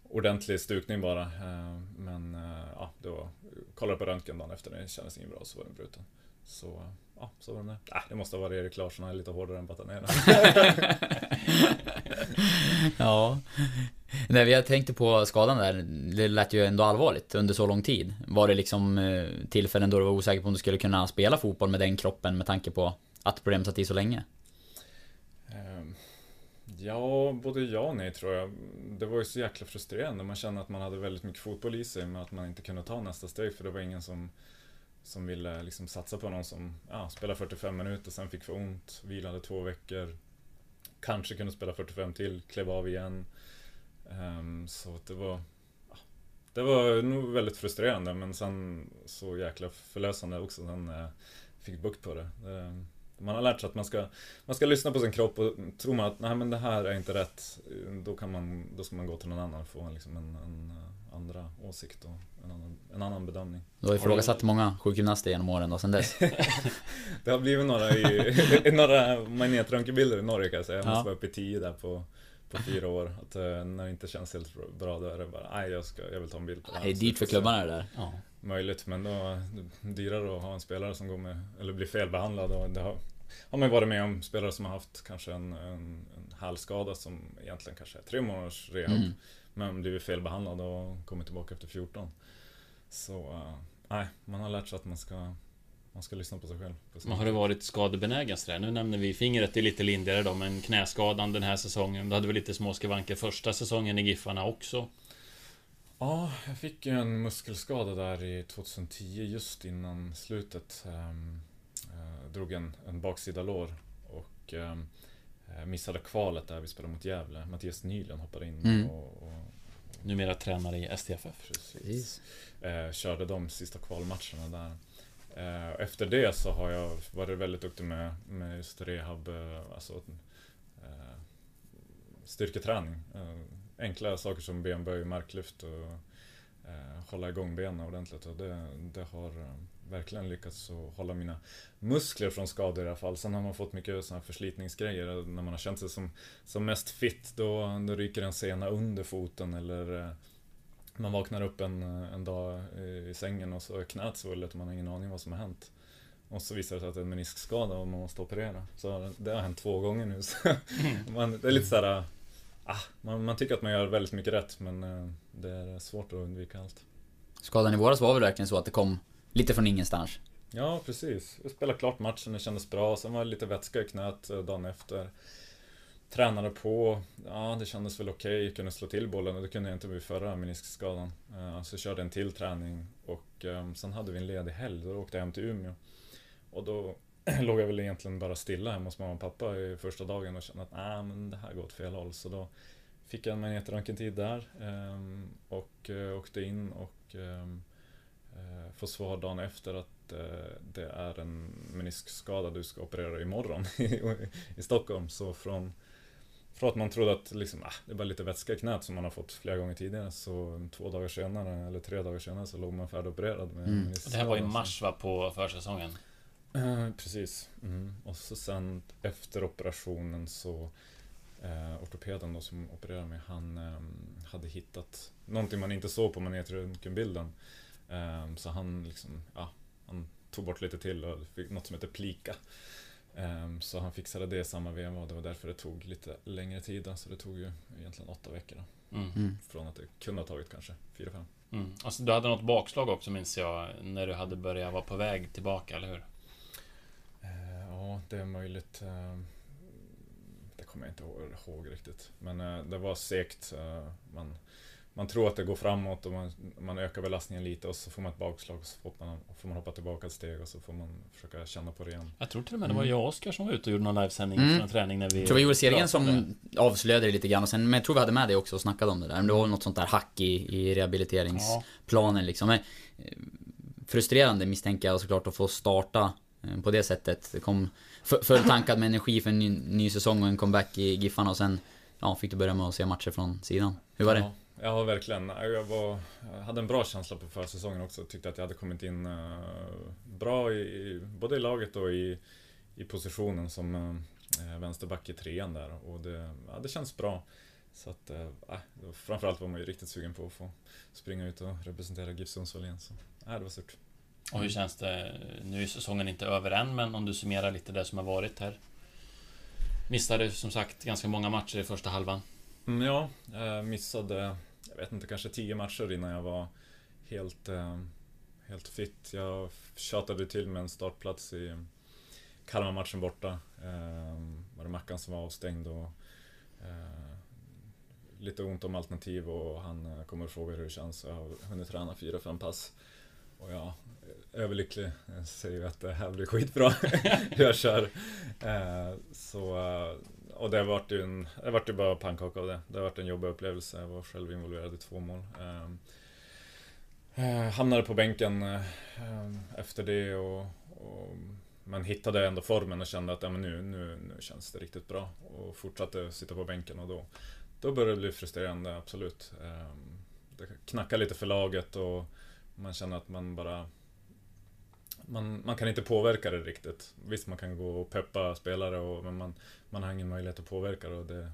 ordentlig stukning bara. eh, Men eh, ja, det var... Kollade på röntgen dagen efter, det kändes inget bra, så var den bruten. Så, ja, så var det. Äh, det måste varit Erik Larsson, han är lite hårdare än Batanera. Ja. Nej, jag tänkte på skadan där. Det lät ju ändå allvarligt under så lång tid. Var det liksom eh, tillfällen då du var osäker på om du skulle kunna spela fotboll med den kroppen med tanke på att problemet satt i så länge? Ehm, Ja, både ja och nej tror jag. Det var ju så jäkla frustrerande. Man kände att man hade väldigt mycket fotboll i sig men att man inte kunde ta nästa steg för det var ingen som, som ville liksom satsa på någon som ja, spelade 45 minuter, sen fick för ont, vilade två veckor. Kanske kunde spela 45 till, klev av igen. Um, så det var ja, Det var nog väldigt frustrerande men sen så jäkla förlösande också sen när jag eh, fick bukt på det. det man har lärt sig att man ska, man ska lyssna på sin kropp och tror man att nej men det här är inte rätt Då, kan man, då ska man gå till någon annan och få liksom en, en eh, andra åsikt och en annan, en annan bedömning. Du har ifrågasatt många sjukgymnaster genom åren då, sen dess. Det har blivit några i, några magnetröntgenbilder i Norge kan jag säga. Jag måste Ja. vara uppe i 10 där på, på fyra år. Att eh, när det inte känns helt bra då är det bara, nej jag, ska, jag vill ta en bild på det här. Det är dyrt för klubbarna det där. Ja. Möjligt, men då är det dyrare att ha en spelare som går med, eller blir felbehandlad och det har, har man varit med om spelare som har haft kanske en, en, en hälsskada som egentligen kanske är tre månaders rehab. Mm. Men blivit felbehandlad och kommit tillbaka efter 14. Så, eh, nej, man har lärt sig att man ska, man ska lyssna på sig själv. på Men har du varit skadebenägen sådär? Nu nämner vi fingret, det är lite lindrigare då, men knäskadan den här säsongen. Du hade väl lite små skavanker första säsongen i Giffarna också? Ja, jag fick ju en muskelskada där i 2010 just innan slutet. Um, drog en, en baksida lår och ehm, eh, missade kvalet där vi spelade mot Gävle. Mattias Nylund hoppade in Mm. och, och Numera tränare i STFF. precis. Eh, körde de sista kvalmatcherna där. Eh, efter det så har jag varit väldigt duktig med, med just rehab, eh, alltså eh, styrketräning. Eh, enkla saker som benböj, marklyft och eh, hålla igång benen ordentligt. Och det, det har eh, verkligen lyckats att hålla mina muskler från skador i alla fall. Sen har man fått mycket såna här förslitningsgrejer. När man har känt sig som, som mest fit, då, då ryker en sena under foten eller eh, man vaknar upp en, en dag i sängen och så är knät svullet och man har ingen aning vad som har hänt. Och så visar det sig att det är en meniskskada och man måste operera. Så det har hänt två gånger nu. Så man, det är lite såhär... Ah, man, man tycker att man gör väldigt mycket rätt men eh, det är svårt att undvika allt. Skadan i våras var väl verkligen så att det kom lite från ingenstans. Ja, precis. Jag spelade klart matchen, det kändes bra. Sen var det lite vätska i knät eh, dagen efter. Tränade på, ja det kändes väl okej, kunde slå till bollen och det kunde jag inte vid förra meniskskadan. Eh, så jag körde en till träning och ehm, sen hade vi en ledig helg, då åkte jag hem till Umeå. Och då låg jag väl egentligen bara stilla hemma hos mamma och pappa i första dagen och kände att nej men det här går åt fel håll. Så då fick jag en magnetröntgentid där ehm, och eh, åkte in och ehm, får svar dagen efter att eh, det är en meniskskada du ska operera imorgon i, i Stockholm. Så från, från att man trodde att liksom, ah, det är bara lite vätska i knät som man har fått flera gånger tidigare så två dagar senare eller tre dagar senare så låg man färdigopererad med Mm. Det här var i mars va, på försäsongen? Eh, precis. Mm. Och så sen efter operationen så eh, ortopeden då som opererade mig, han eh, hade hittat någonting man inte såg på magnetröntgenbilden. Eh, så han liksom, ja, han tog bort lite till och fick något som heter plika. Eh, så han fixade det i samma veva och det var därför det tog lite längre tid. då. Så det tog ju egentligen åtta veckor då. Mm. Mm. Från att det kunde ha tagit kanske fyra, fem. Mm. Alltså, du hade något bakslag också minns jag, när du hade börjat vara på väg tillbaka, eller hur? Eh, Ja, det är möjligt. eh, Det kommer jag inte ihåg, ihåg riktigt. Men eh, det var segt. eh, Man, man tror att det går framåt och man, man ökar belastningen lite och så får man ett bakslag och så får man, får man hoppa tillbaka ett steg och så får man försöka känna på det igen. Jag tror till och med det var jag och Oskar som var ute och gjorde någon livesändning Mm. från träning när vi... Jag tror vi gjorde serien som avslöjade det lite grann och sen, men jag tror vi hade med det också och snackade om det där. Men det var något sånt där hack i, i rehabiliteringsplanen liksom. Men, eh, frustrerande misstänker jag såklart att få starta eh, på det sättet. Det kom fu- fulltankad med energi för en ny, ny säsong och en comeback i Giffarna och sen ja, fick du börja med att se matcher från sidan. Hur var det? Ja, ja verkligen. Jag, var, jag hade en bra känsla på försäsongen också. Tyckte att jag hade kommit in eh, bra i, i, både i laget och i, i positionen som eh, vänsterback i trean där. Och det, ja, det känns bra. Så att, eh, då framförallt var man ju riktigt sugen på att få springa ut och representera GIF Sundsvall igen. Så, ja, det var stort. Och hur känns det? Nu är säsongen inte över än, men om du summerar lite det som har varit här. Missade som sagt ganska många matcher i första halvan. Mm, ja, missade, jag vet inte, kanske tio matcher innan jag var helt, eh, helt fit. Jag tjatade till med en startplats i Kalmar-matchen borta. Eh, var det Mackan som var avstängd och eh, lite ont om alternativ och han eh, kommer och frågar hur det känns. Jag har hunnit träna fyra, fem pass. Och jag är överlycklig. Jag säger ju att det här blir skitbra hur jag kör. Eh, så, eh, och det vart ju en, det vart ju bara pannkaka av det. Det vart en jobbig upplevelse. Jag var själv involverad i två mål. Ehm, eh, hamnade på bänken eh, efter det och, och men hittade ändå formen och kände att ja, men nu, nu, nu känns det riktigt bra. Och fortsatte sitta på bänken och då, då började det bli frustrerande, absolut. Eh, det knackade lite för laget och man känner att man bara man, man kan inte påverka det riktigt. Visst, man kan gå och peppa spelare, och, men man, man har ingen möjlighet att påverka det. Och det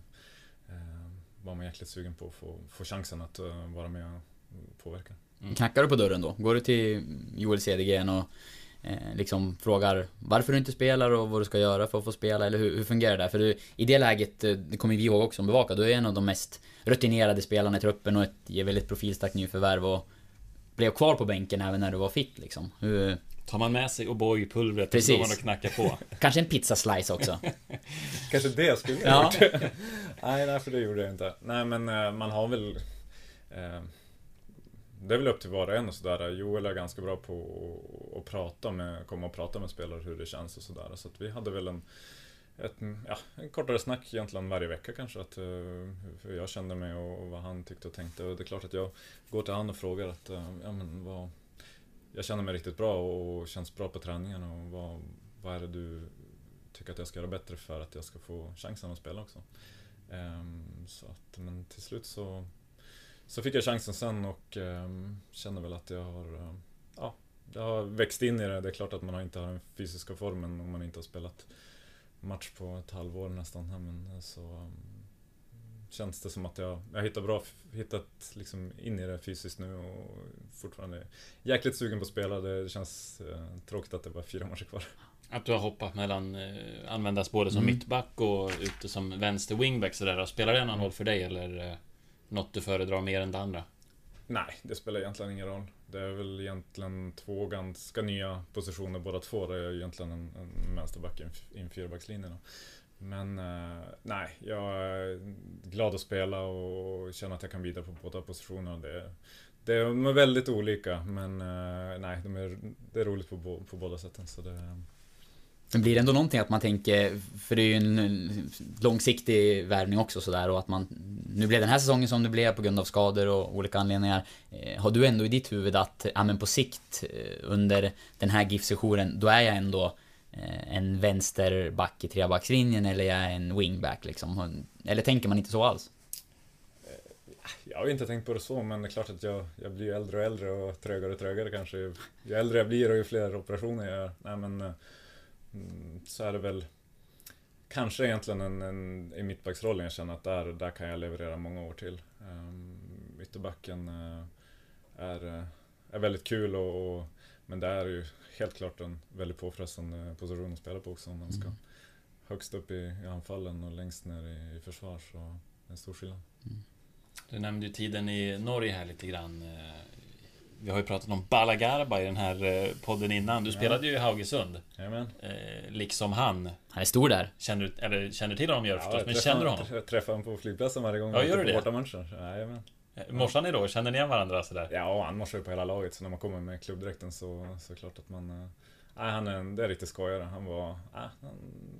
eh, var man jäkligt sugen på att få, få chansen att uh, vara med och påverka. Mm. Knackar du på dörren då? Går du till Joel Cedergren och eh, liksom frågar varför du inte spelar och vad du ska göra för att få spela? Eller hur, hur fungerar det? För du, i det läget, eh, det kommer vi ihåg också som bevakar, du är en av de mest rutinerade spelarna i truppen och ett väldigt profilstarkt nyförvärv och blev kvar på bänken även när du var fit liksom. Hur, Tar man med sig O'boy-pulvret och Precis. går man och knackar på. kanske en pizzaslice också. Kanske det skulle jag ha nej, nej, för det gjorde jag inte. Nej, men eh, man har väl... Eh, det är väl upp till var och en och sådär. Joel är ganska bra på att, att prata med, komma och prata med spelare hur det känns och sådär. Så att vi hade väl en, ett, ja, en kortare snack egentligen varje vecka kanske. Att, eh, hur jag kände mig och, och vad han tyckte och tänkte. Och det är klart att jag går till han och frågar att eh, ja, men vad, jag känner mig riktigt bra och känns bra på träningen. Och vad, vad är det du tycker att jag ska göra bättre för att jag ska få chansen att spela också? Um, så att, men till slut så, så fick jag chansen sen och um, känner väl att jag har eh, ja, jag har växt in i det. Det är klart att man inte har den fysiska formen om man inte har spelat match på ett halvår nästan. Men så um, känns det som att jag, jag hittar bra, hittat liksom in i det fysiskt nu och fortfarande jäkligt sugen på att spela. Det känns eh, tråkigt att det bara är fyra matcher kvar. Att du har hoppat mellan, eh, användas både som Mm. mittback och ute som vänster wingback sådär. Spelar det någon roll för dig eller eh, något du föredrar mer än det andra? Nej, det spelar egentligen ingen roll. Det är väl egentligen två ganska nya positioner båda två. Det är egentligen en, en vänsterback i en, i en fyrbackslinje. Då. Men eh, nej, jag är glad att spela och känner att jag kan bidra på båda positionerna. Det, det, de är väldigt olika, men eh, nej, de är, det är roligt på, bo- på båda sätten. Så det, Men blir det ändå någonting att man tänker, för det är ju en långsiktig värvning också sådär och att man Nu blev den här säsongen som det blev på grund av skador och olika anledningar eh, Har du ändå i ditt huvud att, ja men på sikt eh, under den här GIF-sessionen, då är jag ändå Eh, en vänsterback i trebackslinjen eller jag är en wingback liksom? Eller tänker man inte så alls? Jag har inte tänkt på det så, men det är klart att jag, jag blir äldre och äldre och trögare och trögare kanske. Ju äldre jag blir och ju fler operationer jag gör. Nej, men, eh, mm, så är det väl kanske egentligen en, en, i mittbacksrollen jag känner att där, där kan jag leverera många år till. Um, ytterbacken eh, är, är väldigt kul och, och, men det är ju helt klart en väldigt påfrestande position att spela på också om man ska Mm. högst upp i, i anfallen och längst ner i, i försvar så det är en stor skillnad. Du nämnde ju tiden i Norge här lite grann. Eh, Vi har ju pratat om Balagarba i den här eh, podden innan. Du Ja. spelade ju i Haugesund. Jajamän. Eh, liksom han. Han är stor där. Känner du, eller känner till honom gör du förstås, men känner du honom? Jag träffar honom på flygplatsen varje gång Ja, gör du det? bortamatcher. Jajamän. Eh, Morsan är då, känner ni igen varandra sådär? Ja, och han morsar ju på hela laget, så när man kommer med klubbdräkten så, så är det klart att man... Nej, han är en, det är riktigt skojare. Han var... Nej, han,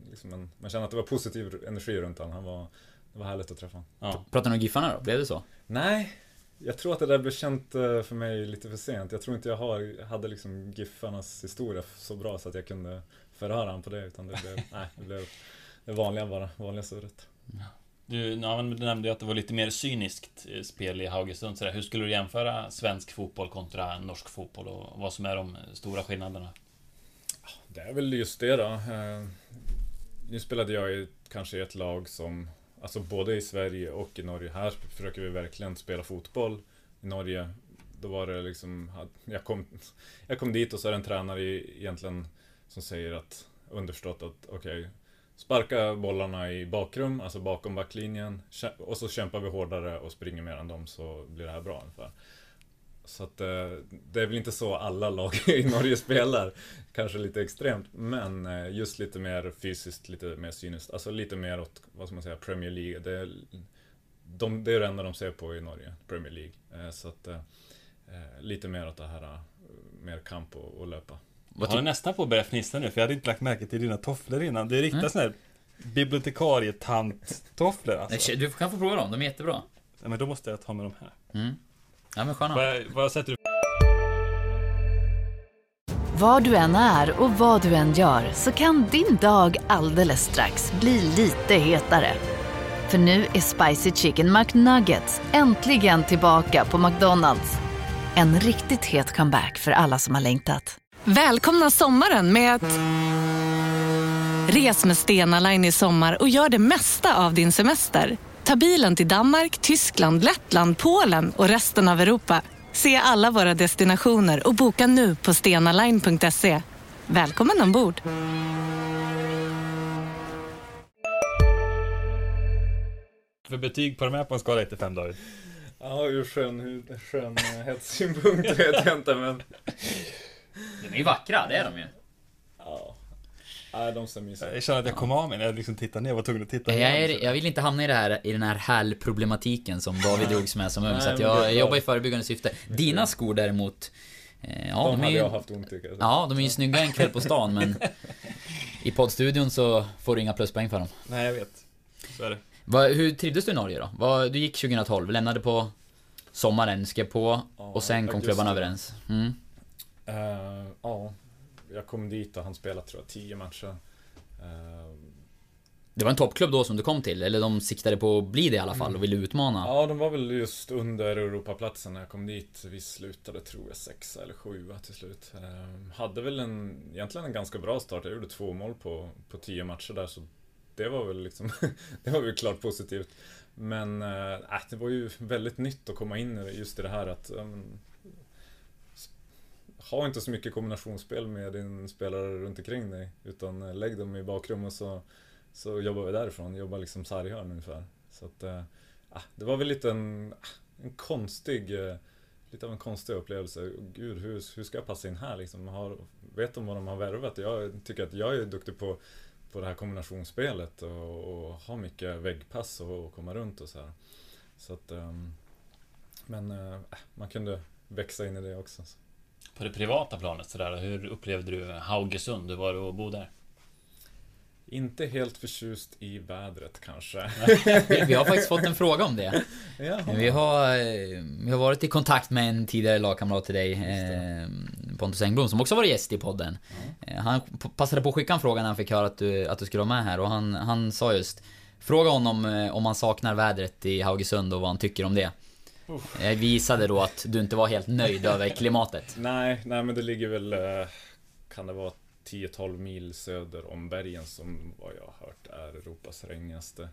liksom en, man känner att det var positiv energi runt honom. Han var... Det var härligt att träffa honom. Ja. Pratar ni om Giffarna då? Blev det så? Nej, jag tror att det där blev känt för mig lite för sent. Jag tror inte jag har, hade liksom Giffarnas historia så bra så att jag kunde förhöra honom på det. Utan det blev, nej, det blev det vanliga bara, vanliga surret. Du, ja, du nämnde ju att det var lite mer cyniskt eh, spel i Haugesund. Sådär. Hur skulle du jämföra svensk fotboll kontra norsk fotboll och vad som är de stora skillnaderna? Ah, det är väl just det då. Eh, nu spelade jag i, kanske i ett lag som, alltså både i Sverige och i Norge. Här försöker vi verkligen spela fotboll. I Norge, då var det liksom, jag kom, jag kom dit och så är det en tränare egentligen som säger att, underförstått att okej, sparka bollarna i bakrum, alltså bakom backlinjen. Och så kämpar vi hårdare och springer mer än dem så blir det här bra ungefär. Så att eh, det är väl inte så alla lag i Norge spelar. Kanske lite extremt, men eh, just lite mer fysiskt, lite mer cyniskt. Alltså lite mer åt, vad ska man säga, Premier League. Det är, de, det är det enda de ser på i Norge, Premier League. Eh, så att eh, lite mer åt det här, mer kamp och, och löpa. Jag håller nästan på att börja fnissa nu, för jag hade inte lagt märke till dina tofflor innan. Det är riktiga Mm. sådana här bibliotekarietant-tofflor alltså. Du kan få prova dem, de är jättebra. Ja, men då måste jag ta med de här. Mm. Ja men sköna. Vad, vad sätter du Var du än är och vad du än gör så kan din dag alldeles strax bli lite hetare. För nu är Spicy Chicken McNuggets äntligen tillbaka på McDonalds. En riktigt het comeback för alla som har längtat. Välkomna sommaren med att... Res med Stena Line i sommar och gör det mesta av din semester. Ta bilen till Danmark, Tyskland, Lettland, Polen och resten av Europa. Se alla våra destinationer och boka nu på stenaline.se. Välkommen ombord! för betyg på de här på en skala 1 till 5 David? Ja, ur skön, skönhetssynpunkt vet jag inte, men... De är ju vackra, det är de ju. Ja. Nej, de ser mysiga. Jag känner att jag kom av mig när jag liksom tittade ner, var tvungen att titta Jag, ner. är, jag vill inte hamna i, det här, i den här härlproblematiken som David drogs med som ung, så att jag jobbar i förebyggande syfte. Dina skor däremot, eh, ja de de, är hade ju... jag haft ont i. Ja, de är ju snygga en kväll på stan men... I poddstudion så får du inga pluspoäng för dem. Nej, jag vet. Så är det. Vad- hur trivdes du i Norge då? Vad- du gick 2012, lämnade på sommaren, skrev på och sen kom augusti. klubbarna överens. Mm. Eh, ja, jag kom dit och han spelade tror jag tio matcher. Eh, Det var en toppklubb då som du kom till, eller de siktade på att bli det i alla fall och ville utmana. ja, de var väl just under Europaplatsen när jag kom dit. Vi slutade, tror jag, sexa eller sjua till slut. Eh, hade väl en, egentligen en ganska bra start. Jag gjorde två mål på, på tio matcher där, så det var väl liksom, det var väl klart positivt. Men äh, det var ju väldigt nytt att komma in just i det här att um, ha inte så mycket kombinationsspel med din spelare runt omkring dig. Utan eh, lägg dem i bakrummet så, så jobbar vi därifrån. Jobbar liksom sarghörn ungefär. Så att, äh, det var väl lite en, ah, en konstig, äh, lite av en konstig upplevelse. Gud, hur, hur ska jag passa in här liksom? Har, vet de vad de har värvat? Jag tycker att jag är duktig på, på det här kombinationsspelet och, och har mycket väggpass och, och komma runt och så här. Så att, äh, men man kunde växa in i det också. På det privata planet sådär, hur upplevde du Haugesund? Hur var det att bo där? Inte helt förtjust i vädret kanske. Vi, har faktiskt fått en fråga om det. Jaha. Vi har, eh, vi har varit i kontakt med en tidigare lagkamrat till dig, eh, Pontus Engblom, som också varit gäst i podden. Eh, Han passade på att skicka en fråga när han fick höra att du, att du skulle vara med här och han, han sa just Fråga honom om han saknar vädret i Haugesund och vad han tycker om det. Jag visade då att du inte var helt nöjd över klimatet. Nej, nej men det ligger väl, eh, kan det vara 10-12 mil söder om bergen som vad jag har hört är Europas regnigaste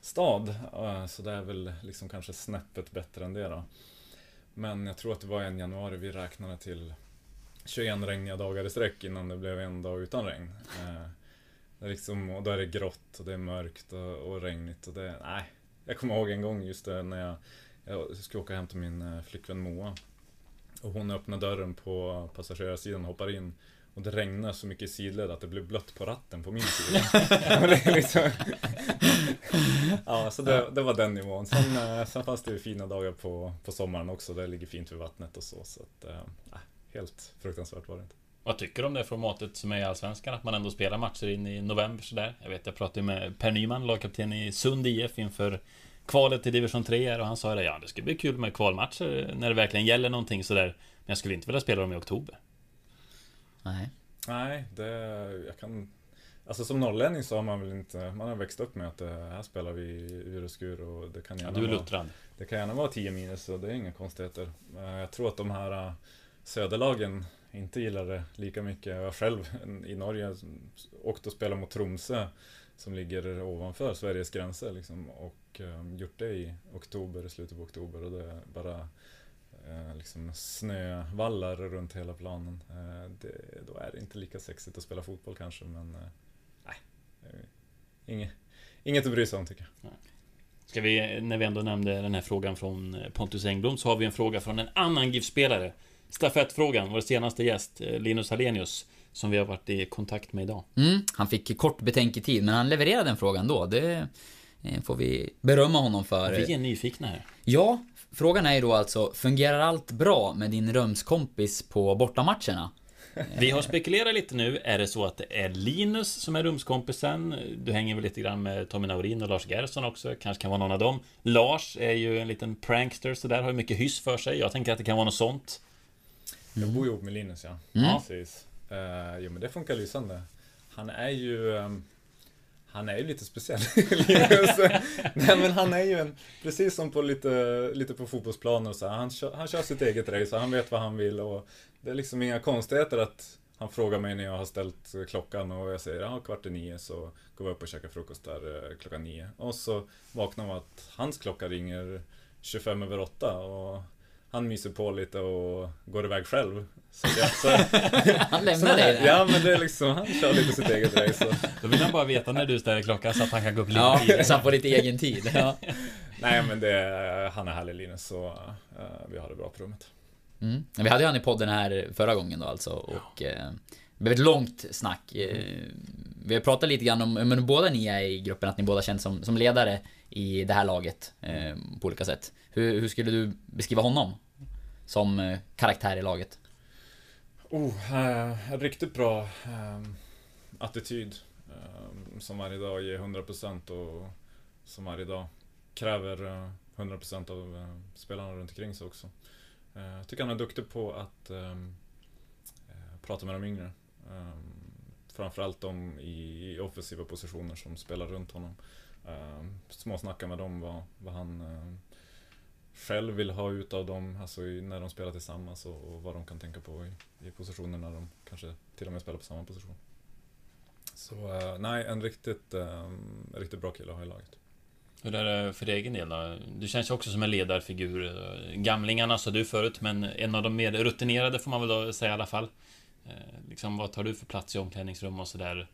stad. Eh, så det är väl liksom kanske snäppet bättre än det då. Men jag tror att det var en januari vi räknade till 21 regniga dagar i sträck innan det blev en dag utan regn. Eh, Det liksom, och då är det grått och det är mörkt och, och regnigt och det, nej. Jag kommer ihåg en gång just det när jag, jag skulle åka hem till min eh, flickvän Moa. Och hon öppnar dörren på passagerarsidan och hoppar in. Och det regnar så mycket i sidled att det blev blött på ratten på min sida. Liksom... ja, så det, det var den nivån. Sen, eh, sen fanns det ju fina dagar på, på sommaren också. Det ligger fint vid vattnet och så. Så att, eh, helt fruktansvärt var det inte. Vad tycker du om det formatet som är i Allsvenskan? Att man ändå spelar matcher in i november sådär. Jag vet, jag pratade med Per Nyman, lagkapten i Sund IF inför kvalet till division 3 här, och han sa det, ja det ska bli kul med kvalmatcher när det verkligen gäller någonting sådär. Men jag skulle inte vilja spela dem i oktober. Nej. Nej, det... Jag kan... Alltså som norrlänning så har man väl inte... Man har växt upp med att det här spelar vi i ur och skur och det kan Ja, gärna du är vara... luttrad. Det kan gärna vara 10 minus så det är inga konstigheter. Eh, Jag tror att de här eh, söderlagen inte gillar det lika mycket. Jag själv i Norge åkt och spelat mot Tromsö som ligger ovanför Sveriges gränser liksom, och eh, gjort det i oktober, slutet på oktober och det är bara eh, liksom snövallar runt hela planen. Eh, det, då är det inte lika sexigt att spela fotboll kanske men eh, nej, inget, inget att bry sig om tycker jag. Ska vi, när vi ändå nämnde den här frågan från eh, Pontus Engblom, så har vi en fråga från en annan GIF-spelare. Stafettfrågan, vår senaste gäst, eh, Linus Hallenius, som vi har varit i kontakt med idag. Mm, han fick kort betänketid, men han levererade den frågan då. Det eh, får vi berömma honom för. Vi är nyfikna här. Ja, frågan är ju då alltså, fungerar allt bra med din rumskompis på bortamatcherna? Vi har spekulerat lite nu, är det så att det är Linus som är rumskompisen? Du hänger väl lite grann med Tommy Naurin och Lars Gerson också, kanske kan vara någon av dem. Lars är ju en liten prankster så där har ju mycket hyss för sig. Jag tänker att det kan vara något sånt. Jag bor ihop med Linus ja. Mm. Precis. Uh, jo men det funkar lysande. Han är ju... um, han är ju lite speciell, Nej men han är ju en, precis som på lite, lite på fotbollsplanen och så han, kör, han kör sitt eget race och han vet vad han vill och det är liksom inga konstigheter att han frågar mig när jag har ställt eh, klockan och jag säger ja, kvart i nio så går vi upp och käkar frukost där eh, klockan nio. Och så vaknar man att hans klocka ringer 25 över åtta och han myser på lite och går iväg själv. Så jag, så, Han lämnar dig där. Ja men det är liksom, han kör lite sitt eget race. Så. Då vill han bara veta när du ställer klockan så att han kan gå upp lite Ja, tidigare. så han får lite egen tid. Ja. Nej men det, är- han är härlig Linus så eh, vi har det bra på rummet. Mm. Vi hade ju han i podden här förra gången då alltså och eh, det blev ett långt snack. Eh, vi har pratat lite grann om, men båda ni är i gruppen, att ni båda känns som, som ledare i det här laget eh, på olika sätt. Hur, hur skulle du beskriva honom? Som eh, karaktär i laget? Oh, eh, riktigt bra. eh, attityd eh, som varje dag ger 100% och som varje dag kräver eh, 100% av eh, spelarna runt omkring sig också. Eh, Jag tycker han är duktig på att ehm, eh, prata med de yngre. Ehm, framförallt de i, i offensiva positioner som spelar runt honom. Ehm, Småsnacka med dem vad, vad han eh, själv vill ha ut av dem, alltså i, när de spelar tillsammans och, och vad de kan tänka på i, i positioner när de kanske till och med spelar på samma position. Så uh, nej, en riktigt, um, riktigt bra kille att ha i laget. Hur är det för egen del då? Du känns ju också som en ledarfigur. Eh, gamlingarna sa du förut, men en av de mer rutinerade får man väl då säga i alla fall. Eh, liksom, vad tar du för plats i omklädningsrum och sådär?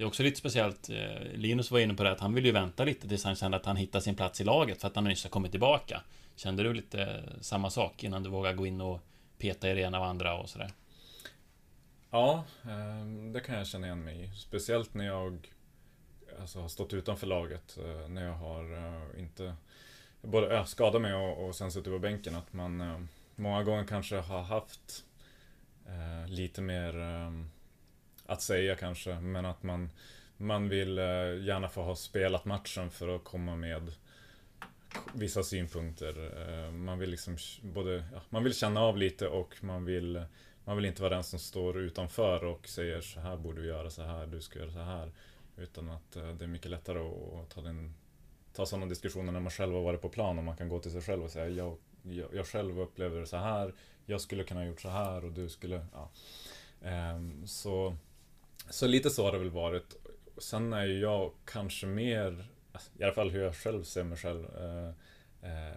Det är också lite speciellt. Eh, Linus var inne på det att han vill ju vänta lite tills han kände att han hittar sin plats i laget för att han nyss har kommit tillbaka. Kände du lite samma sak innan du vågade gå in och peta i det ena och andra och sådär? Ja, ehm, det kan jag känna igen mig i. Speciellt när jag alltså, har stått utanför laget. Eh, när jag har eh, inte både skadat mig och, och sen suttit på bänken. Att man många gånger kanske har haft lite mer ehm, att säga kanske. Men att man, man vill eh, gärna få ha spelat matchen för att komma med vissa synpunkter. Eh, man vill liksom både, ja, man vill känna av lite och man vill man vill inte vara den som står utanför och säger så här borde vi göra så här, du ska göra så här. Utan att eh, det är mycket lättare att ta, den, ta sådana diskussioner när man själv har varit på plan och man kan gå till sig själv och säga jag, jag, jag själv upplever det så här, jag skulle kunna ha gjort så här och du skulle, ja. Ehm, så, så lite så har det väl varit. Sen är ju jag kanske mer, alltså, i alla fall hur jag själv ser mig själv, eh, eh,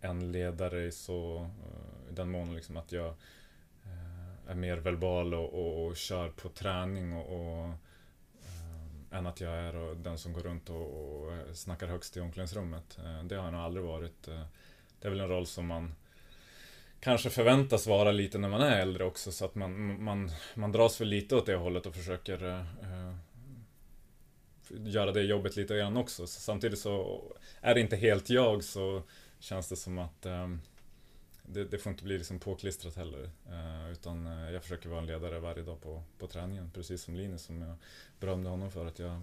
en ledare i så, eh, i den mån liksom att jag eh, är mer verbal och, och, och kör på träning och, och eh, än att jag är den som går runt och, och snackar högst i omklädningsrummet. Eh, det har jag nog aldrig varit. Det är väl en roll som man kanske förväntas vara lite när man är äldre också så att man, man, man dras för lite åt det hållet och försöker eh, göra det jobbet lite grann också. Så samtidigt så är det inte helt jag så känns det som att eh, det, det får inte bli liksom påklistrat heller. Eh, utan eh, jag försöker vara en ledare varje dag på, på träningen. Precis som Linus som jag berömde honom för att jag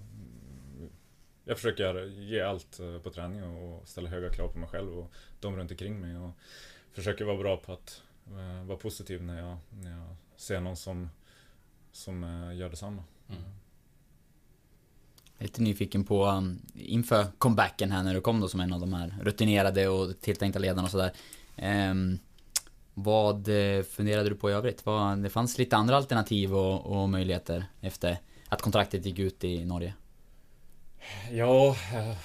jag försöker ge allt eh, på träning och ställa höga krav på mig själv och de runt omkring mig. Och försöker vara bra på att eh, vara positiv när jag, när jag ser någon som, som eh, gör detsamma. Mm. Jag är lite nyfiken på, um, inför comebacken här när du kom då som en av de här rutinerade och tilltänkta ledarna och sådär. Ehm, vad eh, funderade du på i övrigt? Vad, det fanns lite andra alternativ och, och möjligheter efter att kontraktet gick ut i Norge. Ja, eh,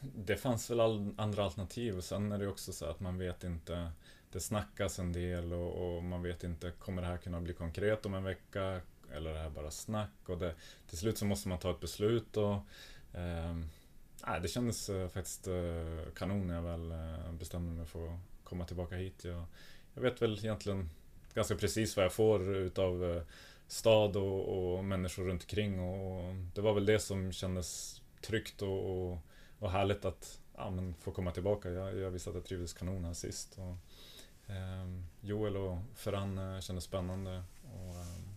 det fanns väl all, andra alternativ och sen är det också så att man vet inte Det snackas en del och, och man vet inte Kommer det här kunna bli konkret om en vecka? Eller är det här bara snack? Och det, till slut så måste man ta ett beslut och eh, Det kändes eh, faktiskt eh, kanon när jag väl eh, bestämde mig för att komma tillbaka hit. Jag, jag vet väl egentligen ganska precis vad jag får utav eh, stad och, och människor runt omkring och det var väl det som kändes tryggt och, och, och härligt att ja, men få komma tillbaka. Jag, jag visste att jag trivdes kanon här sist. Och, ehm, Joel och Ferran eh, kändes spännande. Och, ehm,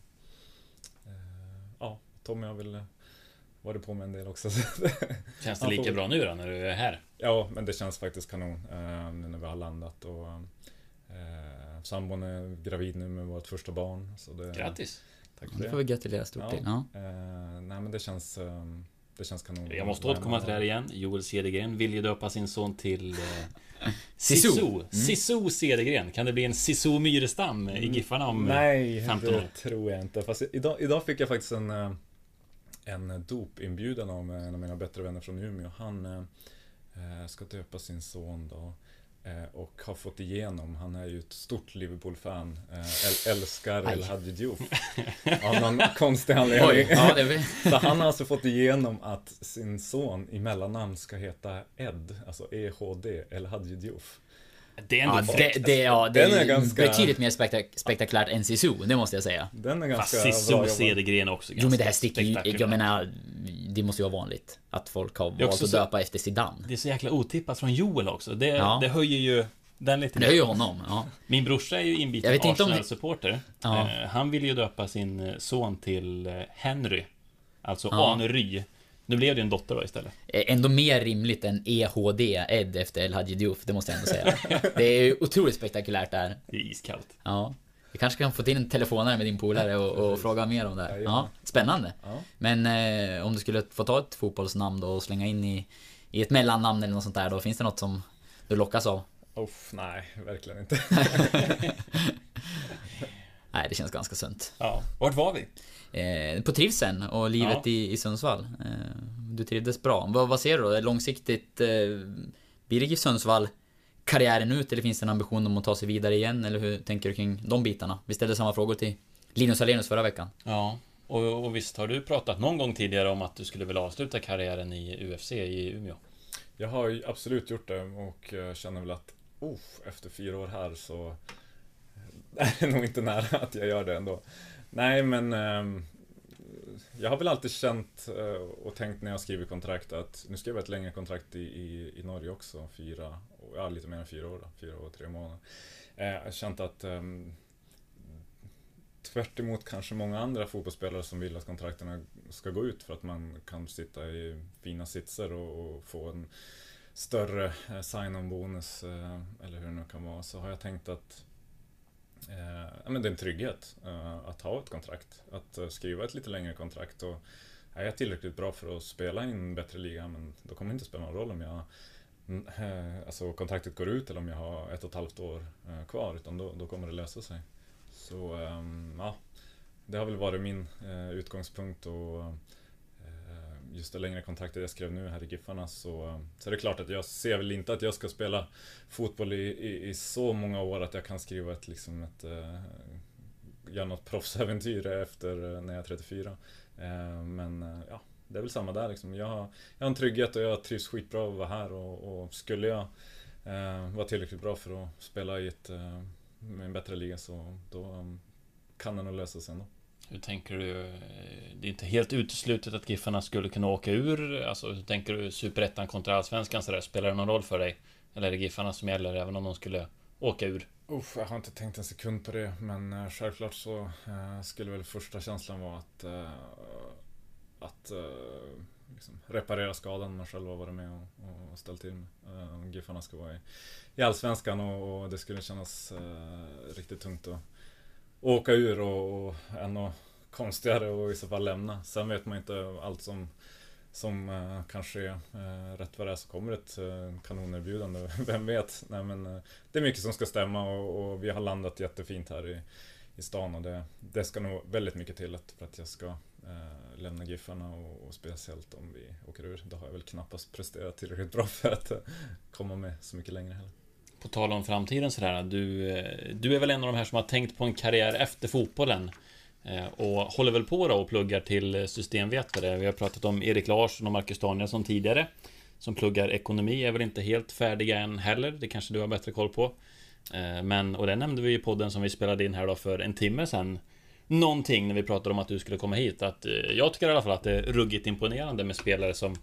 eh, ja, Tommy har väl varit på med en del också. Känns det lika bra nu då när du är här? ja, men det känns faktiskt kanon eh, nu när vi har landat. Och, eh, sambon är gravid nu med vårt första barn. Så det, Grattis! Tack för Det det. får vi gratulera stort till. Ja. Eh, nej men det känns, eh, det känns kanon. Jag måste återkomma till det här igen. Joel Cedergren vill ju döpa sin son till eh, Sisu. Sisu. Mm. Cedergren. Kan det bli en Sisu Myrestam i Giffarna om eh, Nej, 15 år? det tror jag inte. Fast idag, idag fick jag faktiskt en, eh, en dopinbjudan av en av mina bättre vänner från Umeå. Han eh, ska döpa sin son då. Eh, Och har fått igenom, han är ju ett stort Liverpool-fan, eh, äl- älskar. El Hadji Diouf. Av någon konstig anledning. ja. Så han har alltså fått igenom att sin son i mellannamn ska heta Ed, alltså EHD, El Hadji Diouf. Det är Ja, ändå det, det, ja, det Den är är ganska- betydligt mer spektak spektakulärt än Sisu, det måste jag säga. Den är Fast ganska Sisu bra jobbat. Cedergren också Jo men det här ganska sticker ju, jag menar, det måste ju vara vanligt att folk har valt att så- döpa efter Zidane. Det är så jäkla otippat från Joel också. Det, Ja. det höjer ju den lite. Det är ju honom, ja. Min brorsa är ju inbiten Arsenal-supporter. Ja. Eh, Han vill ju döpa sin eh, son till eh, Henry. Alltså Ja. Anery. Nu blev det ju en dotter då istället. Eh, Ändå mer rimligt än EHD, Ed efter El Hadji Diouf, det måste jag ändå säga. Det är ju otroligt spektakulärt där. Det är iskallt. Ja. Vi kanske kan få till en telefonare med din polare och, och fråga mer om det här. Ja, spännande. Ja. Men eh, om du skulle få ta ett fotbollsnamn då och slänga in i, i ett mellannamn eller något sånt där då, finns det något som du lockas av? Uff, nej, verkligen inte. Nej, det känns ganska sunt. Ja. Vart var vi? Eh, på trivseln och livet Ja. i, i Sundsvall. Eh, du trivdes bra. Vad, vad ser du då? Långsiktigt, eh, blir det GIF Sundsvall karriären ut eller finns det en ambition om att ta sig vidare igen? Eller hur tänker du kring de bitarna? Vi ställde samma frågor till Linus Alenius förra veckan. Ja. Och, och visst har du pratat någon gång tidigare om att du skulle vilja avsluta karriären i UFC i Umeå? Jag har ju absolut gjort det och känner väl att uff, efter fyra år här så är det nog inte nära att jag gör det ändå. Nej, men eh, jag har väl alltid känt eh, och tänkt när jag skriver kontrakt att nu skrev jag ett längre kontrakt i, i, i Norge också, fyra, ja lite mer än fyra år då, fyra år och tre månader. Eh, Jag har känt att eh, tvärt emot kanske många andra fotbollsspelare som vill att kontrakterna ska gå ut för att man kan sitta i fina sitser och, och få en större eh, sign-on bonus eh, eller hur det nu kan vara så har jag tänkt att eh, Eh, ja, men det är en trygghet eh, att ha ett kontrakt. Att eh, skriva ett lite längre kontrakt och är jag tillräckligt bra för att spela i en bättre liga men då kommer det inte spela någon roll om jag mm, Alltså kontraktet går ut eller om jag har ett och ett halvt år kvar utan då, då kommer det lösa sig. Så ehm, ja, det har väl varit min utgångspunkt och just det längre kontraktet jag skrev nu här i Giffarna så, så är det klart att jag ser väl inte att jag ska spela fotboll i, i, i så många år att jag kan skriva ett, liksom ett eh, göra något proffsäventyr efter eh, när jag är 34. Eh, men eh, ja, det är väl samma där liksom. Jag har, jag har en trygghet och jag trivs skitbra att vara här och, och skulle jag eh, vara tillräckligt bra för att spela i ett, eh, med en bättre liga så då um, kan det nog lösa sig ändå. Hur tänker du? Det är inte helt uteslutet att Giffarna skulle kunna åka ur. Alltså, hur tänker du Superettan kontra Allsvenskan sådär? Spelar det någon roll för dig? Eller är det Giffarna som gäller även om de skulle åka ur? Uff, jag har inte tänkt en sekund på det, men eh, självklart så eh, skulle väl första känslan vara att, eh, att eh, liksom reparera skadan man själv har varit med och, och ställt till med. Eh, Giffarna ska vara i, i Allsvenskan och, och det skulle kännas eh, riktigt tungt att åka ur och, och ännu konstigare och i så fall lämna. Sen vet man inte allt som som eh, kanske är eh, rätt vad det är så kommer ett eh, kanonerbjudande, vem vet? Nej men eh, det är mycket som ska stämma och, och vi har landat jättefint här i, i stan och det, det ska nog väldigt mycket till att, för att jag ska eh, lämna Giffarna och, och speciellt om vi åker ur. Det har jag väl knappast presterat tillräckligt bra för att eh, komma med så mycket längre heller. På tal om framtiden sådär, du, eh, du är väl en av de här som har tänkt på en karriär efter fotbollen? Eh, och håller väl på då och pluggar till systemvetare. Vi har pratat om Erik Larsson och Marcus Danielsson tidigare. Som pluggar ekonomi, är väl inte helt färdiga än heller. Det kanske du har bättre koll på. Eh, men, och det nämnde vi i podden som vi spelade in här då för en timme sedan. Någonting när vi pratade om att du skulle komma hit. Att jag tycker i alla fall att det är ruggigt imponerande med spelare som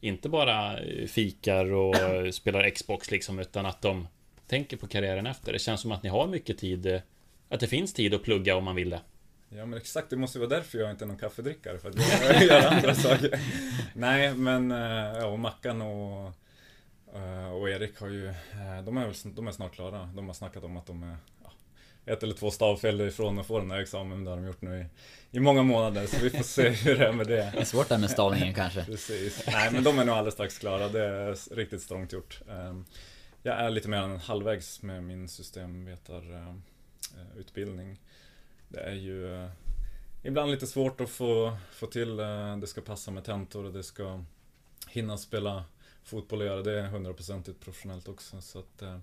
inte bara fikar och spelar Xbox liksom, utan att de tänker på karriären efter. Det känns som att ni har mycket tid, eh, att det finns tid att plugga om man vill det. Ja men exakt, det måste vara därför jag inte är någon kaffedrickare, för att jag gör andra saker. Nej men, eh, ja, och Mackan och, eh, och Erik har ju, de är, väl, de är snart klara. De har snackat om att de är ett eller två stavfel ifrån att få den här examen, det har de gjort nu i, i många månader, så vi får se hur det är med det. Det är svårt där med stavningen kanske. Precis. Nej, men de är nog alldeles strax klara. Det är riktigt strångt gjort. Jag är lite mer än halvvägs med min systemvetarutbildning. Det är ju eh, ibland lite svårt att få, få till. Eh, det ska passa med tentor och det ska hinna spela fotboll och göra det hundraprocentigt professionellt också. Så att eh,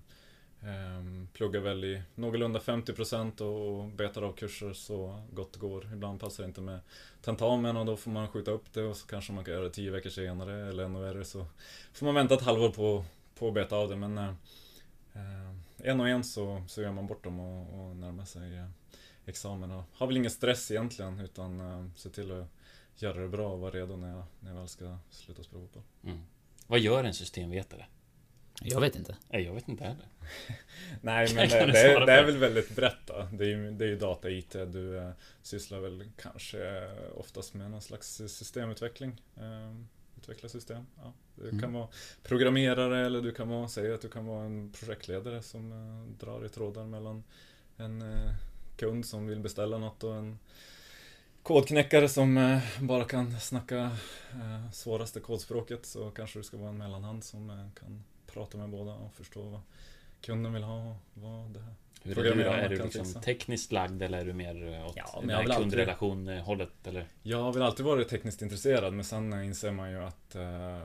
ehm, pluggar väl i någorlunda 50% och betar av kurser så gott det går. Ibland passar det inte med tentamen och då får man skjuta upp det och så kanske man kan göra det tio veckor senare eller ännu värre så får man vänta ett halvår på, att beta av det men eh, eh, en och en så, så gör man bort dem och, och närmar sig eh, examen och har väl ingen stress egentligen utan eh, se till att göra det bra och vara redo när jag, när jag väl ska sluta spela fotboll. Vad gör en systemvetare? Jag vet inte. Nej, jag vet inte heller. Nej, men det, det, är, det är väl väldigt brett då. Det är ju, det är ju data IT. Du eh, sysslar väl kanske eh, oftast med någon slags systemutveckling. Eh, utveckla system. Ja. Du Mm. kan vara programmerare eller du kan vara, säg att du kan vara en projektledare som eh, drar i trådar mellan en eh, kund som vill beställa något och en kodknäckare som eh, bara kan snacka eh, svåraste kodspråket så kanske du ska vara en mellanhand som eh, kan prata med båda och förstå vad kunden vill ha och vad det här Hur är du liksom tekniskt lagd eller är du mer åt Ja, men jag väl alltid- kundrelation-hållet? Eller? Jag har väl alltid varit tekniskt intresserad men sen inser man ju att eh,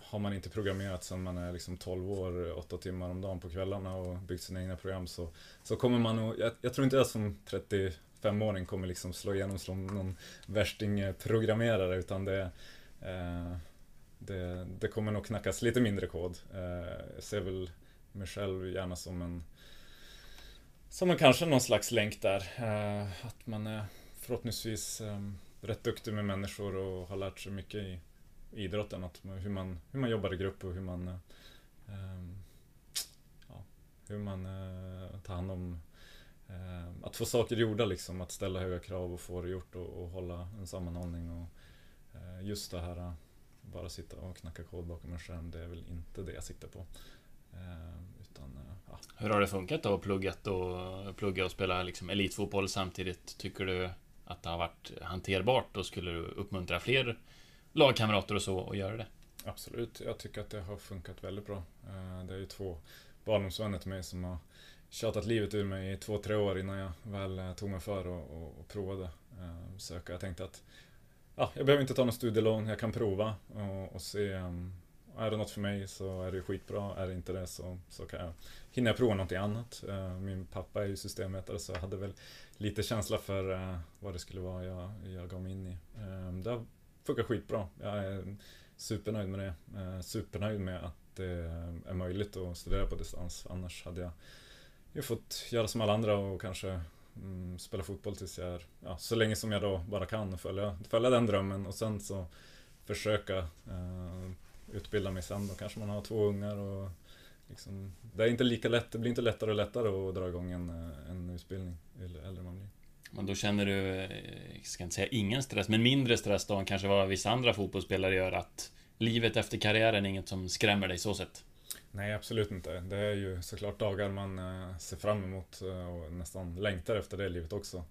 har man inte programmerat sedan man är liksom 12 år, 8 timmar om dagen på kvällarna och byggt sina egna program så, så kommer man nog, jag, jag tror inte jag som 35-åring kommer liksom slå igenom som någon värsting eh, programmerare utan det, eh, det, det kommer nog knackas lite mindre kod. Eh, jag ser väl mig själv gärna som en som en kanske någon slags länk där. Eh, att man är förhoppningsvis ehm, rätt duktig med människor och har lärt sig mycket i idrotten. Att hur, man, hur man jobbar i grupp och hur man ehm, ja, hur man eh, tar hand om eh, att få saker gjorda liksom. Att ställa höga krav och få det gjort och, och hålla en sammanhållning. Och, just det här bara sitta och knacka kod bakom en skärm, det är väl inte det jag siktar på. Utan, ja, Hur har det funkat då? Pluggat och, plugga och spela liksom elitfotboll samtidigt? Tycker du att det har varit hanterbart och skulle du uppmuntra fler lagkamrater och så att göra det? Absolut, jag tycker att det har funkat väldigt bra. Eh, Det är ju två barndomsvänner till mig som har tjatat livet ur mig i två, tre år innan jag väl eh, tog mig för och, och, och provade eh, söka. Jag tänkte att ja, jag behöver inte ta något studielån, jag kan prova och, och se um, är det något för mig så är det skitbra, är det inte det så, så kan jag, hinner jag prova någonting annat. Eh, min pappa är ju systemvetare så jag hade väl lite känsla för eh, vad det skulle vara jag, jag gav mig in i. Eh, det har funkat skitbra. Jag är supernöjd med det. Supernöjd med att det är möjligt att studera på distans. Annars hade jag ju fått göra som alla andra och kanske mm, spela fotboll tills jag är, ja, så länge som jag då bara kan följa, följa den drömmen och sen så försöka eh, utbilda mig sen. Då kanske man har två ungar och liksom, det är inte lika lätt, det blir inte lättare och lättare att dra igång en, eh, en utbildning ju äldre man blir. Men då känner du, eh, jag ska inte säga ingen stress, men mindre stress då än kanske vad vissa andra fotbollsspelare gör att livet efter karriären är inget som skrämmer dig så sett? Nej, absolut inte. Det är ju såklart dagar man eh, ser fram emot eh, och nästan längtar efter det livet också.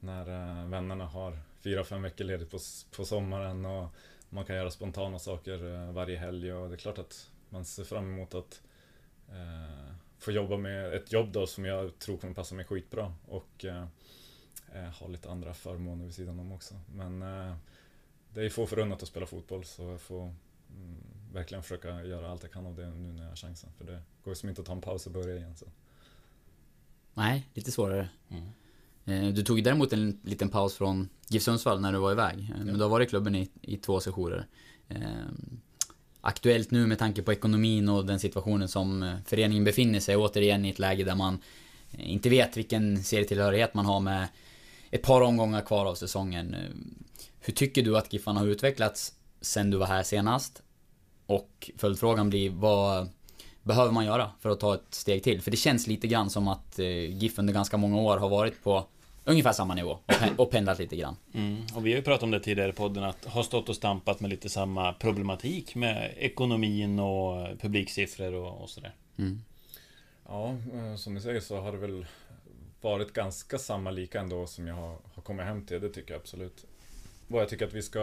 När eh, vännerna har fyra, fem veckor ledigt på, på sommaren och man kan göra spontana saker eh, varje helg och det är klart att man ser fram emot att eh, få jobba med ett jobb då som jag tror kommer passa mig skitbra och eh, eh, ha lite andra förmåner vid sidan om också. Men eh, det är få förunnat att spela fotboll så jag får mm, verkligen försöka göra allt jag kan av det nu när jag har chansen. För det går ju som inte att ta en paus och börja igen sen. Nej, lite svårare. Mm. Eh, Du tog däremot en liten paus från GIF Sundsvall när du var iväg. Eh, Men du har varit i klubben i, i två sessioner. Eh, Aktuellt nu med tanke på ekonomin och den situationen som föreningen befinner sig återigen i ett läge där man inte vet vilken serietillhörighet man har med ett par omgångar kvar av säsongen. Hur tycker du att Giffarna har utvecklats sen du var här senast? Och följdfrågan blir vad behöver man göra för att ta ett steg till? För det känns lite grann som att GIF under ganska många år har varit på ungefär samma nivå och, pen- och pendlat lite grann. Mm. Och vi har ju pratat om det tidigare i podden att ha stått och stampat med lite samma problematik med ekonomin och publiksiffror och, och sådär. Mm. Ja, eh, som ni säger så har det väl varit ganska samma lika ändå som jag har, har kommit hem till. Det tycker jag absolut. Vad jag tycker att vi ska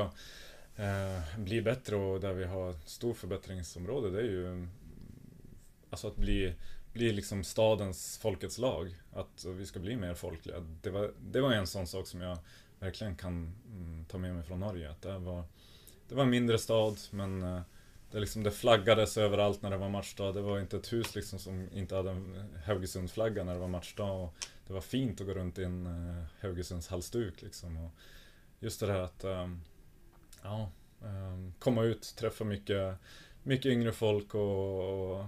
eh, bli bättre och där vi har stor förbättringsområde det är ju alltså att bli, bli liksom stadens folkets lag. Att vi ska bli mer folkliga. Det var, det var en sån sak som jag verkligen kan mm, ta med mig från Norge. Att det, var, det var en mindre stad men eh, det, liksom, det flaggades överallt när det var matchdag. Det var inte ett hus liksom som inte hade en Haugesundsflagga när det var matchdag. Och det var fint att gå runt i en eh, uh, Haugesunds halsduk liksom. Och just det där att ehm, ja, ehm, komma ut, träffa mycket, mycket yngre folk och, och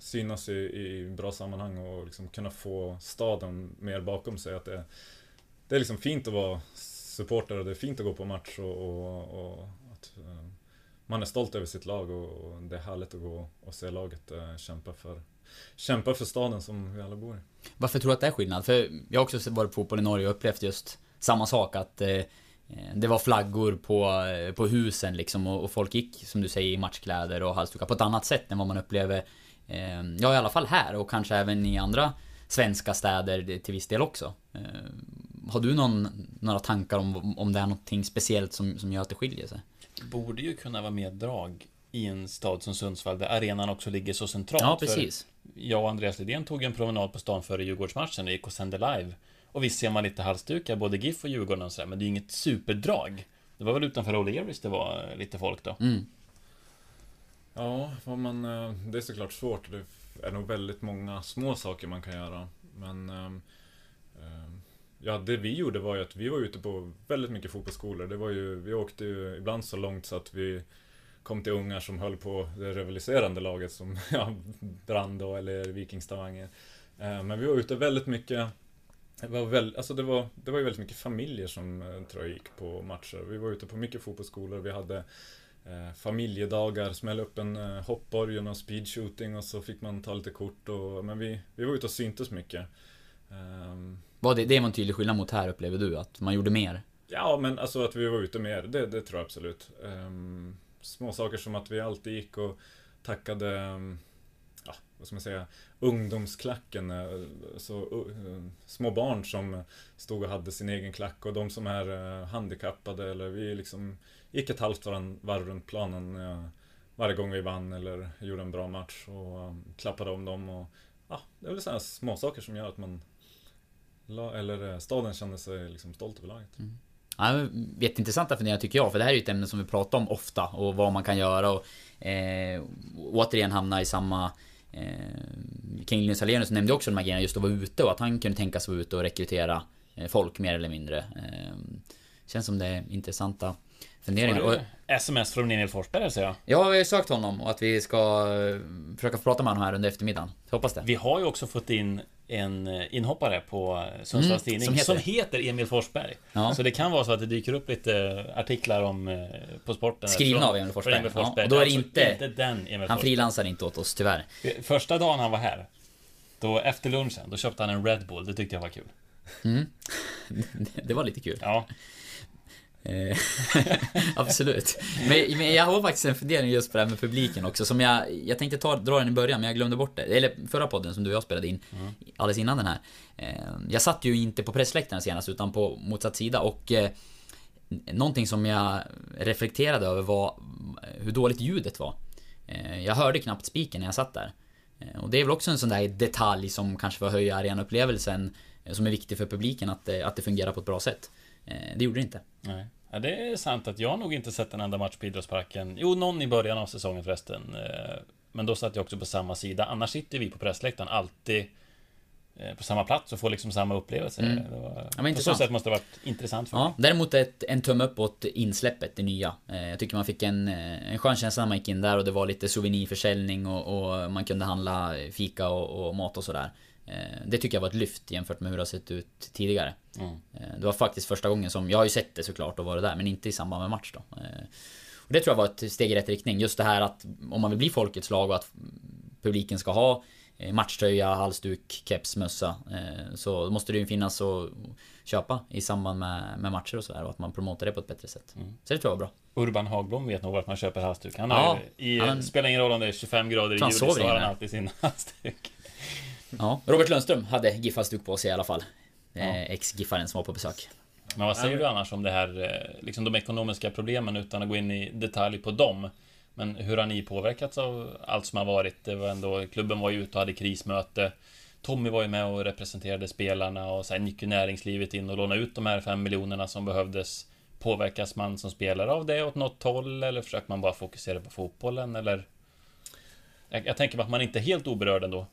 synas i, i bra sammanhang och liksom kunna få staden mer bakom sig. Att det, det är liksom fint att vara supporter och det är fint att gå på match och, och, och att eh, man är stolt över sitt lag och, och det är härligt att gå och se laget eh, kämpa för kämpa för staden som vi alla bor i. Varför tror du att det är skillnad? För jag har också varit på fotboll i Norge och upplevt just samma sak att eh, eh det var flaggor på, på husen liksom och, och folk gick, som du säger, i matchkläder och halsdukar på ett annat sätt än vad man upplever Ja, i alla fall här och kanske även i andra svenska städer till viss del också. Eh, har du någon, några tankar om, om det är någonting speciellt som, som gör att det skiljer sig? borde ju kunna vara mer drag i en stad som Sundsvall där arenan också ligger så centralt. Ja, För precis. Jag och Andreas Lidén tog en promenad på stan före Djurgårdsmatchen och gick och sände live. Och visst ser man lite halsdukar, både GIF och Djurgården och sådär, men det är ju inget superdrag. Det var väl utanför O'Learys det var lite folk då. Mm. Ja, vad man, eh, det är såklart svårt. Det är nog väldigt många små saker man kan göra. Men ehm, ehm, Ja, det vi gjorde var ju att vi var ute på väldigt mycket fotbollsskolor. Det var ju, vi åkte ju ibland så långt så att vi kom till ungar som höll på det rivaliserande laget som ja, Brand eller Vikingstavanger. Eh, men vi var ute väldigt mycket det var, väl, alltså det, var, det var ju väldigt mycket familjer som eh, tror jag gick på matcher. Vi var ute på mycket fotbollsskolor. Vi hade eh, familjedagar, smälla upp en eh, hoppborg och speedshooting och så fick man ta lite kort. Och, men vi, vi var ute och syntes mycket. Ehm, Var det, det var en tydlig skillnad mot här upplever du? Att man gjorde mer? Ja, men alltså att vi var ute mer, det, det tror jag absolut. Um, små saker som att vi alltid gick och tackade, ehm, ja, vad ska man säga, ungdomsklacken. eh, Så, uh, små barn som stod och hade sin egen klack och de som är eh, handikappade eller vi liksom gick ett halvt varv runt planen eh, varje gång vi vann eller gjorde en bra match och um, klappade om dem och ja, det är väl sådana små saker som gör att man eller eh, staden kände sig liksom stolt över laget. Mm. Ja, jätteintressanta funderingar tycker jag, för det här är ju ett ämne som vi pratar om ofta och vad man kan göra och eh, återigen hamna i samma eh, King Linus Alenius nämnde också de här grejerna just att vara ute och att han kunde tänka sig att vara ute och rekrytera eh, folk mer eller mindre. Eh, känns som det är intressanta funderingar. Och, SMS från Emil Forsberg säger jag. ja, vi har ju sökt honom och att vi ska eh, försöka prata med honom här under eftermiddagen. Jag hoppas det. Vi har ju också fått in en eh, inhoppare på eh, Sundsvalls Mm, Tidning som heter- som heter Emil Forsberg. Ja. Så det kan vara så att det dyker upp lite artiklar om På sporten. Skrivna från- av Emil Forsberg. Emil Ja, Forsberg. och då är det alltså inte- inte den Emil Han Forsberg. frilansar inte åt oss, tyvärr. Första dagen han var här, då efter lunchen, då köpte han en Red Bull. Det tyckte jag var kul. Det var lite kul. Ja, Absolut. Men, men jag har faktiskt en fundering just på det här med publiken också som jag, jag tänkte ta, dra den i början men jag glömde bort det. Eller förra podden som du och jag spelade in alldeles innan den här. Eh, Jag satt ju inte på pressläktaren senast utan på motsatt sida och eh, Någonting som jag reflekterade över var hur dåligt ljudet var. Eh, Jag hörde knappt spiken när jag satt där. Eh, Och det är väl också en sån där detalj som kanske får höja arenaupplevelsen eh, Som är viktig för publiken att det, att det fungerar på ett bra sätt. Eh, Det gjorde det inte. nej. Ja, det är sant att jag nog inte sett en enda match på Idrottsparken. Jo, någon i början av säsongen förresten. Eh, Men då satt jag också på samma sida. Annars sitter vi på pressläktaren alltid eh, på samma plats och får liksom samma upplevelse. Mm. Det var, men på så intressant. sätt måste det ha varit intressant för mig. Ja, däremot ett, en tumme upp åt insläppet, det nya. Eh, Jag tycker man fick en, en skön känsla när man gick in där och det var lite souvenirförsäljning och, och man kunde handla fika och, och mat och sådär. Eh, Det tycker jag var ett lyft jämfört med hur det har sett ut tidigare. Mm. Eh, Det var faktiskt första gången som, jag har ju sett det såklart och varit där, men inte i samband med match då. Eh, Och det tror jag var ett steg i rätt riktning. Just det här att om man vill bli folkets lag och att publiken ska ha matchtröja, halsduk, keps, mössa. Så måste det ju finnas att köpa i samband med, med matcher och sådär och att man promotar det på ett bättre sätt. Så det tror jag var bra. Urban Hagblom vet nog vart man köper halsduk. Han Ja, har ju, i, han- spelar ingen roll om det är 25 grader i juli så har han alltid sin halsduk. Ja, Robert Lundström hade GIF-halsduk på sig i alla fall. Ja. Eh, Ex-GIFaren som var på besök. Men vad säger du annars om det här, eh, liksom de ekonomiska problemen utan att gå in i detalj på dem? Men hur har ni påverkats av allt som har varit? Det var ändå, klubben var ju ute och hade krismöte. Tommy var ju med och representerade spelarna och sen gick ju näringslivet in och lånade ut de här fem miljonerna som behövdes. Påverkas man som spelare av det åt något håll eller försöker man bara fokusera på fotbollen eller? Jag, jag tänker mig att man inte är helt oberörd ändå.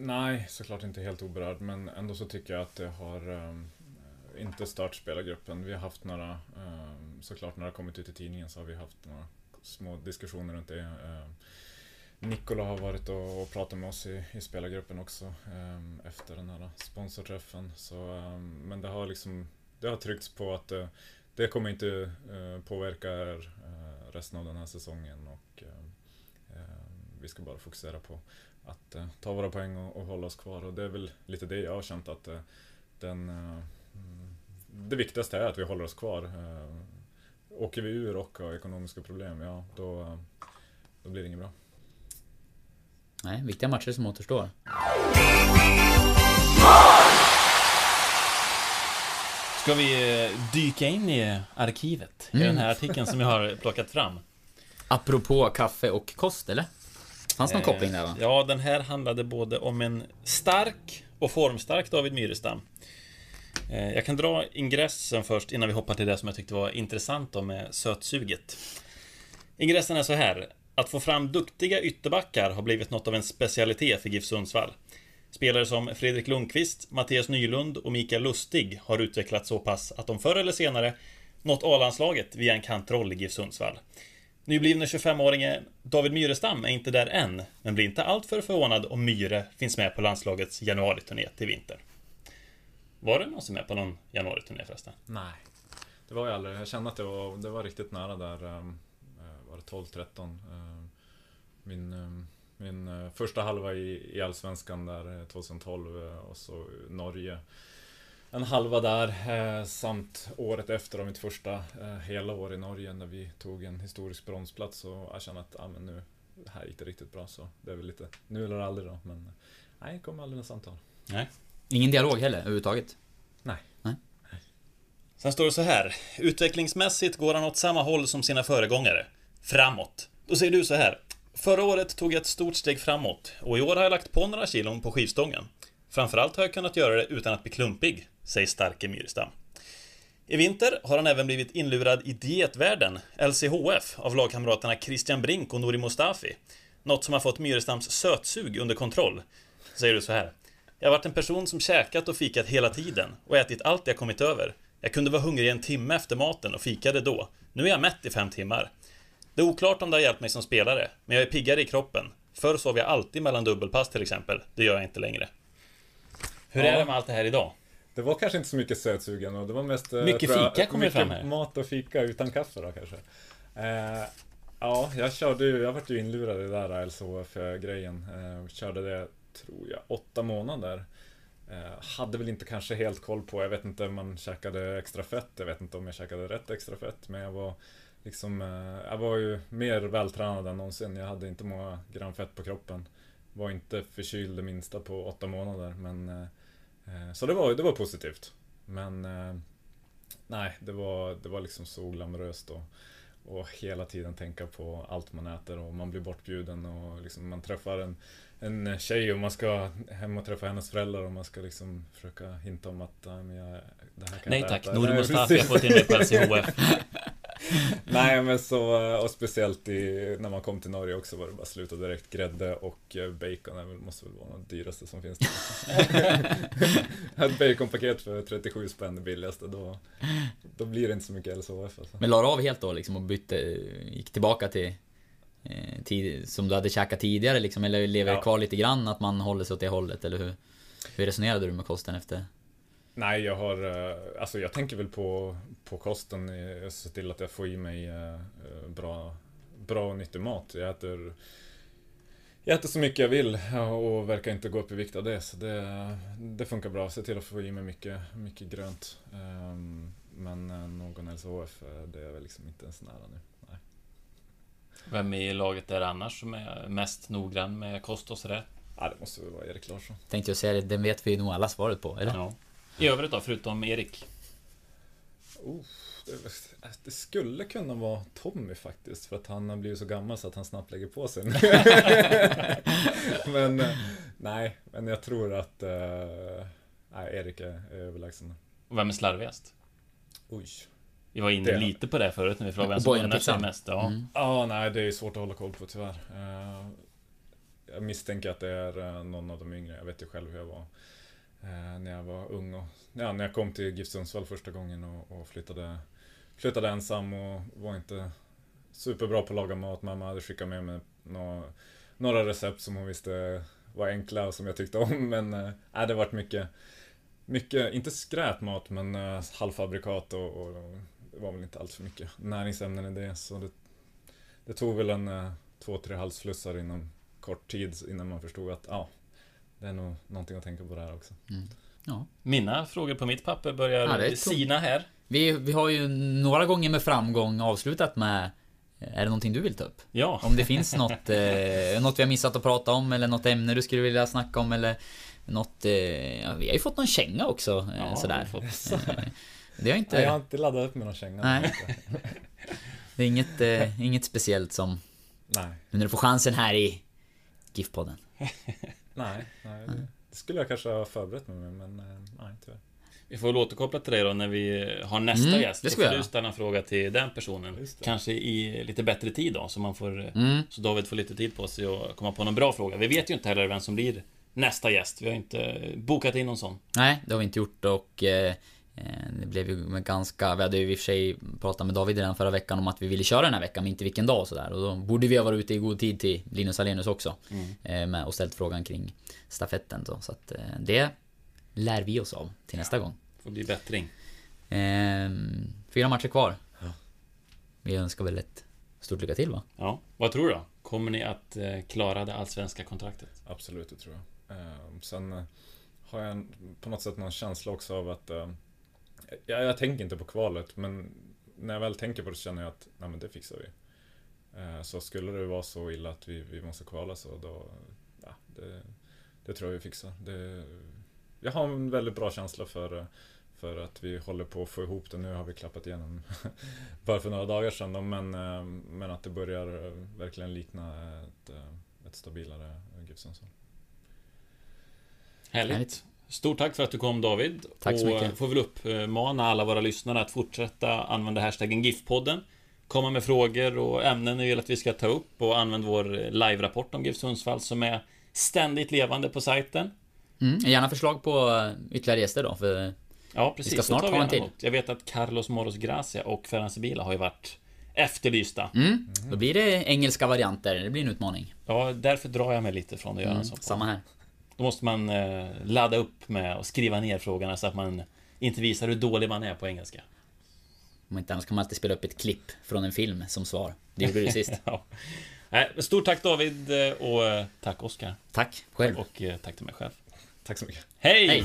Nej, såklart inte helt oberörd, men ändå så tycker jag att det har um, inte stört spelargruppen. Vi har haft några, um, såklart när det har kommit ut i tidningen så har vi haft några små diskussioner runt det. Um, Nikola har varit och, och pratat med oss i, i spelargruppen också efter den här sponsorträffen. Så, men det har liksom, det har tryckts på att uh, det kommer inte uh, påverka er, uh, resten av den här säsongen och vi ska bara fokusera på att eh, ta våra poäng och, och hålla oss kvar och det är väl lite det jag har känt att eh, den eh, mm, det viktigaste är att vi håller oss kvar. Eh, Åker vi ur och har ekonomiska problem, ja då, eh, då blir det inget bra. Nej, viktiga matcher som återstår. Ska vi eh, dyka in i arkivet? I Mm. den här artikeln som jag har plockat fram. Apropå kaffe och kost, eller? Fanns någon Eh, koppling där va? Eh, ja, den här handlade både om en stark och formstark David Myrestam. Eh, Jag kan dra ingressen först innan vi hoppar till det som jag tyckte var intressant då med sötsuget. Ingressen är så här. Att få fram duktiga ytterbackar har blivit något av en specialitet för GIF Sundsvall. Spelare som Fredrik Lundqvist, Mattias Nylund och Mikael Lustig har utvecklats så pass att de förr eller senare nått A-landslaget via en kantroll i GIF Sundsvall. Nyblivne 25-åringen David Myrestam är inte där än, men blir inte alltför förvånad om Myre finns med på landslagets januariturné till vintern Var det någon som är med på någon januariturné förresten? Nej, det var jag aldrig. Jag kände att det var, det var riktigt nära där. Eh, eh, var det 12-13? Eh, min, min första halva i, i Allsvenskan där 2012 och så Norge. En halva där eh, samt året efter av mitt första eh, hela år i Norge när vi tog en historisk bronsplats och jag kände att ah, men nu, det här gick det riktigt bra så det är väl lite nu eller aldrig då men eh, nej, det kom aldrig något samtal. Nej. Ingen dialog heller, överhuvudtaget? Nej. Sen står det så här. Utvecklingsmässigt går han åt samma håll som sina föregångare. Framåt. Då säger du så här. Förra året tog jag ett stort steg framåt och i år har jag lagt på några kilon på skivstången. Framförallt har jag kunnat göra det utan att bli klumpig, säger starke Myrestam. I vinter har han även blivit inlurad i dietvärlden, LCHF, av lagkamraterna Christian Brink och Nouri Mustafi. Något som har fått Myrestams sötsug under kontroll. Säger du så här. Jag har varit en person som käkat och fikat hela tiden och ätit allt jag kommit över. Jag kunde vara hungrig en timme efter maten och fikade då. Nu är jag mätt i fem timmar. Det är oklart om det har hjälpt mig som spelare, men jag är piggare i kroppen. Förr sov jag alltid mellan dubbelpass till exempel. Det gör jag inte längre. Hur Ja. är det med allt det här idag? Det var kanske inte så mycket sötsugen och det var mest... eh, Mycket jag, fika kommer mycket fram här. mat och fika utan kaffe då kanske. Eh, ja, jag körde ju, jag vart ju inlurad i det där LCHF-grejen. Eh, körde det, tror jag, åtta månader. Eh, hade väl inte kanske helt koll på, jag vet inte om man käkade extra fett, jag vet inte om jag käkade rätt extra fett, men jag var liksom, eh, jag var ju mer vältränad än någonsin. Jag hade inte många gram fett på kroppen. Var inte förkyld det minsta på åtta månader, men Eh, Så det var, det var positivt. Men eh, nej, det var, det var liksom så glamoröst och, och hela tiden tänka på allt man äter och man blir bortbjuden och liksom man träffar en, en tjej och man ska hem och träffa hennes föräldrar och man ska liksom försöka hinta om att "Nej, men jag, det här kan Nej jag tack, äta. Nouri Nej, Mustafi har fått in mig på LCHF. Nej men så, och speciellt i, när man kom till Norge också var det bara sluta direkt. Grädde och eh, bacon är väl, måste väl vara det dyraste som finns. Ett baconpaket för 37 spänn det billigaste, då, då blir det inte så mycket LCHF alltså. Men la du av helt då liksom och bytte, gick tillbaka till eh, tid, som du hade käkat tidigare liksom? Eller lever Ja. kvar lite grann att man håller sig åt det hållet? Eller hur, hur resonerade du med kosten efter? Nej, jag har, eh, alltså jag tänker väl på, på kosten, jag ser till att jag får i mig eh, eh, bra, bra och nyttig mat. Jag äter, jag äter så mycket jag vill och verkar inte gå upp i vikt av det, så det, det funkar bra. Se till att få i mig mycket, mycket grönt. Ehm, Men eh, någon LCHF, eh, det är väl liksom inte ens nära nu. Nej. Vem i laget är det annars som är mest noggrann med kost och sådär? Ja, det måste väl vara Erik Larsson. Tänkte jag säga det, den vet vi nog alla svaret på, eller? Ja. I övrigt då, förutom Erik? Oh, det, det skulle kunna vara Tommy faktiskt, för att han har blivit så gammal så att han snabbt lägger på sig. men eh, nej, men jag tror att eh, nej, Erik är, är överlägsen. Och vem är slarvigast? Oj. Vi var inne Det- lite på det förut när vi frågade vem som unnar sig mest. Ja. Mm. Ja, nej, det är svårt att hålla koll på tyvärr. Eh, jag misstänker att det är någon av de yngre. Jag vet ju själv hur jag var eh, när jag var ung och ja, när jag kom till GIF Sundsvall första gången och, och flyttade, flyttade ensam och var inte superbra på att laga mat. Mamma hade skickat med mig nå, några recept som hon visste var enkla och som jag tyckte om. Men eh, äh, det varit mycket, mycket, inte skräpmat, men eh, halvfabrikat och, och det var väl inte allt för mycket näringsämnen i det. Så det det tog väl en eh, två, tre halsflussar inom kort tid innan man förstod att ja, det är nog någonting att tänka på det här också. Ja. Mina frågor på mitt papper börjar Ja, sina här. Vi, vi har ju några gånger med framgång avslutat med Är det någonting du vill ta upp? Ja. Om det finns något, eh, något vi har missat att prata om eller något ämne du skulle vilja snacka om eller något... Eh, ja, vi har ju fått någon känga också eh, Ja, sådär. Eh, Det har inte... Nej, jag har inte laddat upp med någon känga. Nej. Det är inget, eh, inget speciellt som... Nej, Nu när du får chansen här i GIF-podden. nej, nej. Det skulle jag kanske ha förberett mig med, men eh, nej, tyvärr. Vi får väl återkoppla till dig då när vi har nästa Mm, gäst. det ska du ställa en fråga till den personen. Kanske i lite bättre tid då, så man får... eh, Mm. Så David får lite tid på sig att komma på någon bra fråga. Vi vet ju inte heller vem som blir nästa gäst. Vi har inte bokat in någon sån. Nej, det har vi inte gjort och eh, det blev ju ganska, vi hade ju i och för sig pratat med David redan förra veckan om att vi ville köra den här veckan, men inte vilken dag och sådär. Och då borde vi ha varit ute i god tid till Linus Alenius också. Eh, med, och ställt frågan kring stafetten då. Så att eh, det lär vi oss av till nästa gång. Får bli bättring. Eh, fyra matcher kvar. Vi önskar väl ett stort lycka till va? Ja, vad tror du då? Kommer ni att eh, klara det allsvenska kontraktet? Absolut, det tror jag. Eh, sen eh, har jag på något sätt någon känsla också av att eh, jag, jag tänker inte på kvalet, men när jag väl tänker på det så känner jag att nej, men det fixar vi. Eh, så skulle det vara så illa att vi, vi måste kvala så då, ja, det, det tror jag vi fixar. Det, jag har en väldigt bra känsla för, för att vi håller på att få ihop det. Nu har vi klappat igenom bara för några dagar sedan, då, men, eh, men att det börjar eh, verkligen likna ett, ett stabilare Sundsvall. Härligt. Härligt. Stort tack för att du kom David. Tack så och mycket. eh, får väl uppmana alla våra lyssnare att fortsätta använda hashtaggen GIF-podden. Komma med frågor och ämnen ni vill att vi ska ta upp och använd vår live-rapport om GIF Sundsvall som är ständigt levande på sajten. Mm, gärna förslag på eh, ytterligare gäster då, för Ja, precis. Vi ska snart ha en till. Jag vet att Carlos Moros Gracia och Ferran Sibila har ju varit efterlysta. mm, då blir det engelska varianter. Det blir en utmaning. Ja, därför drar jag mig lite från att göra Mm, samma här. Då måste man eh, ladda upp med att skriva ner frågorna så att man inte visar hur dålig man är på engelska. Om inte annars kan man alltid spela upp ett klipp från en film som svar. Det gjorde du sist. Ja. Stort tack David eh, och eh, tack Oskar. Tack själv. Och tack till mig själv. Tack så mycket. Hej! Hej!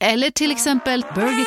eller till exempel Burger...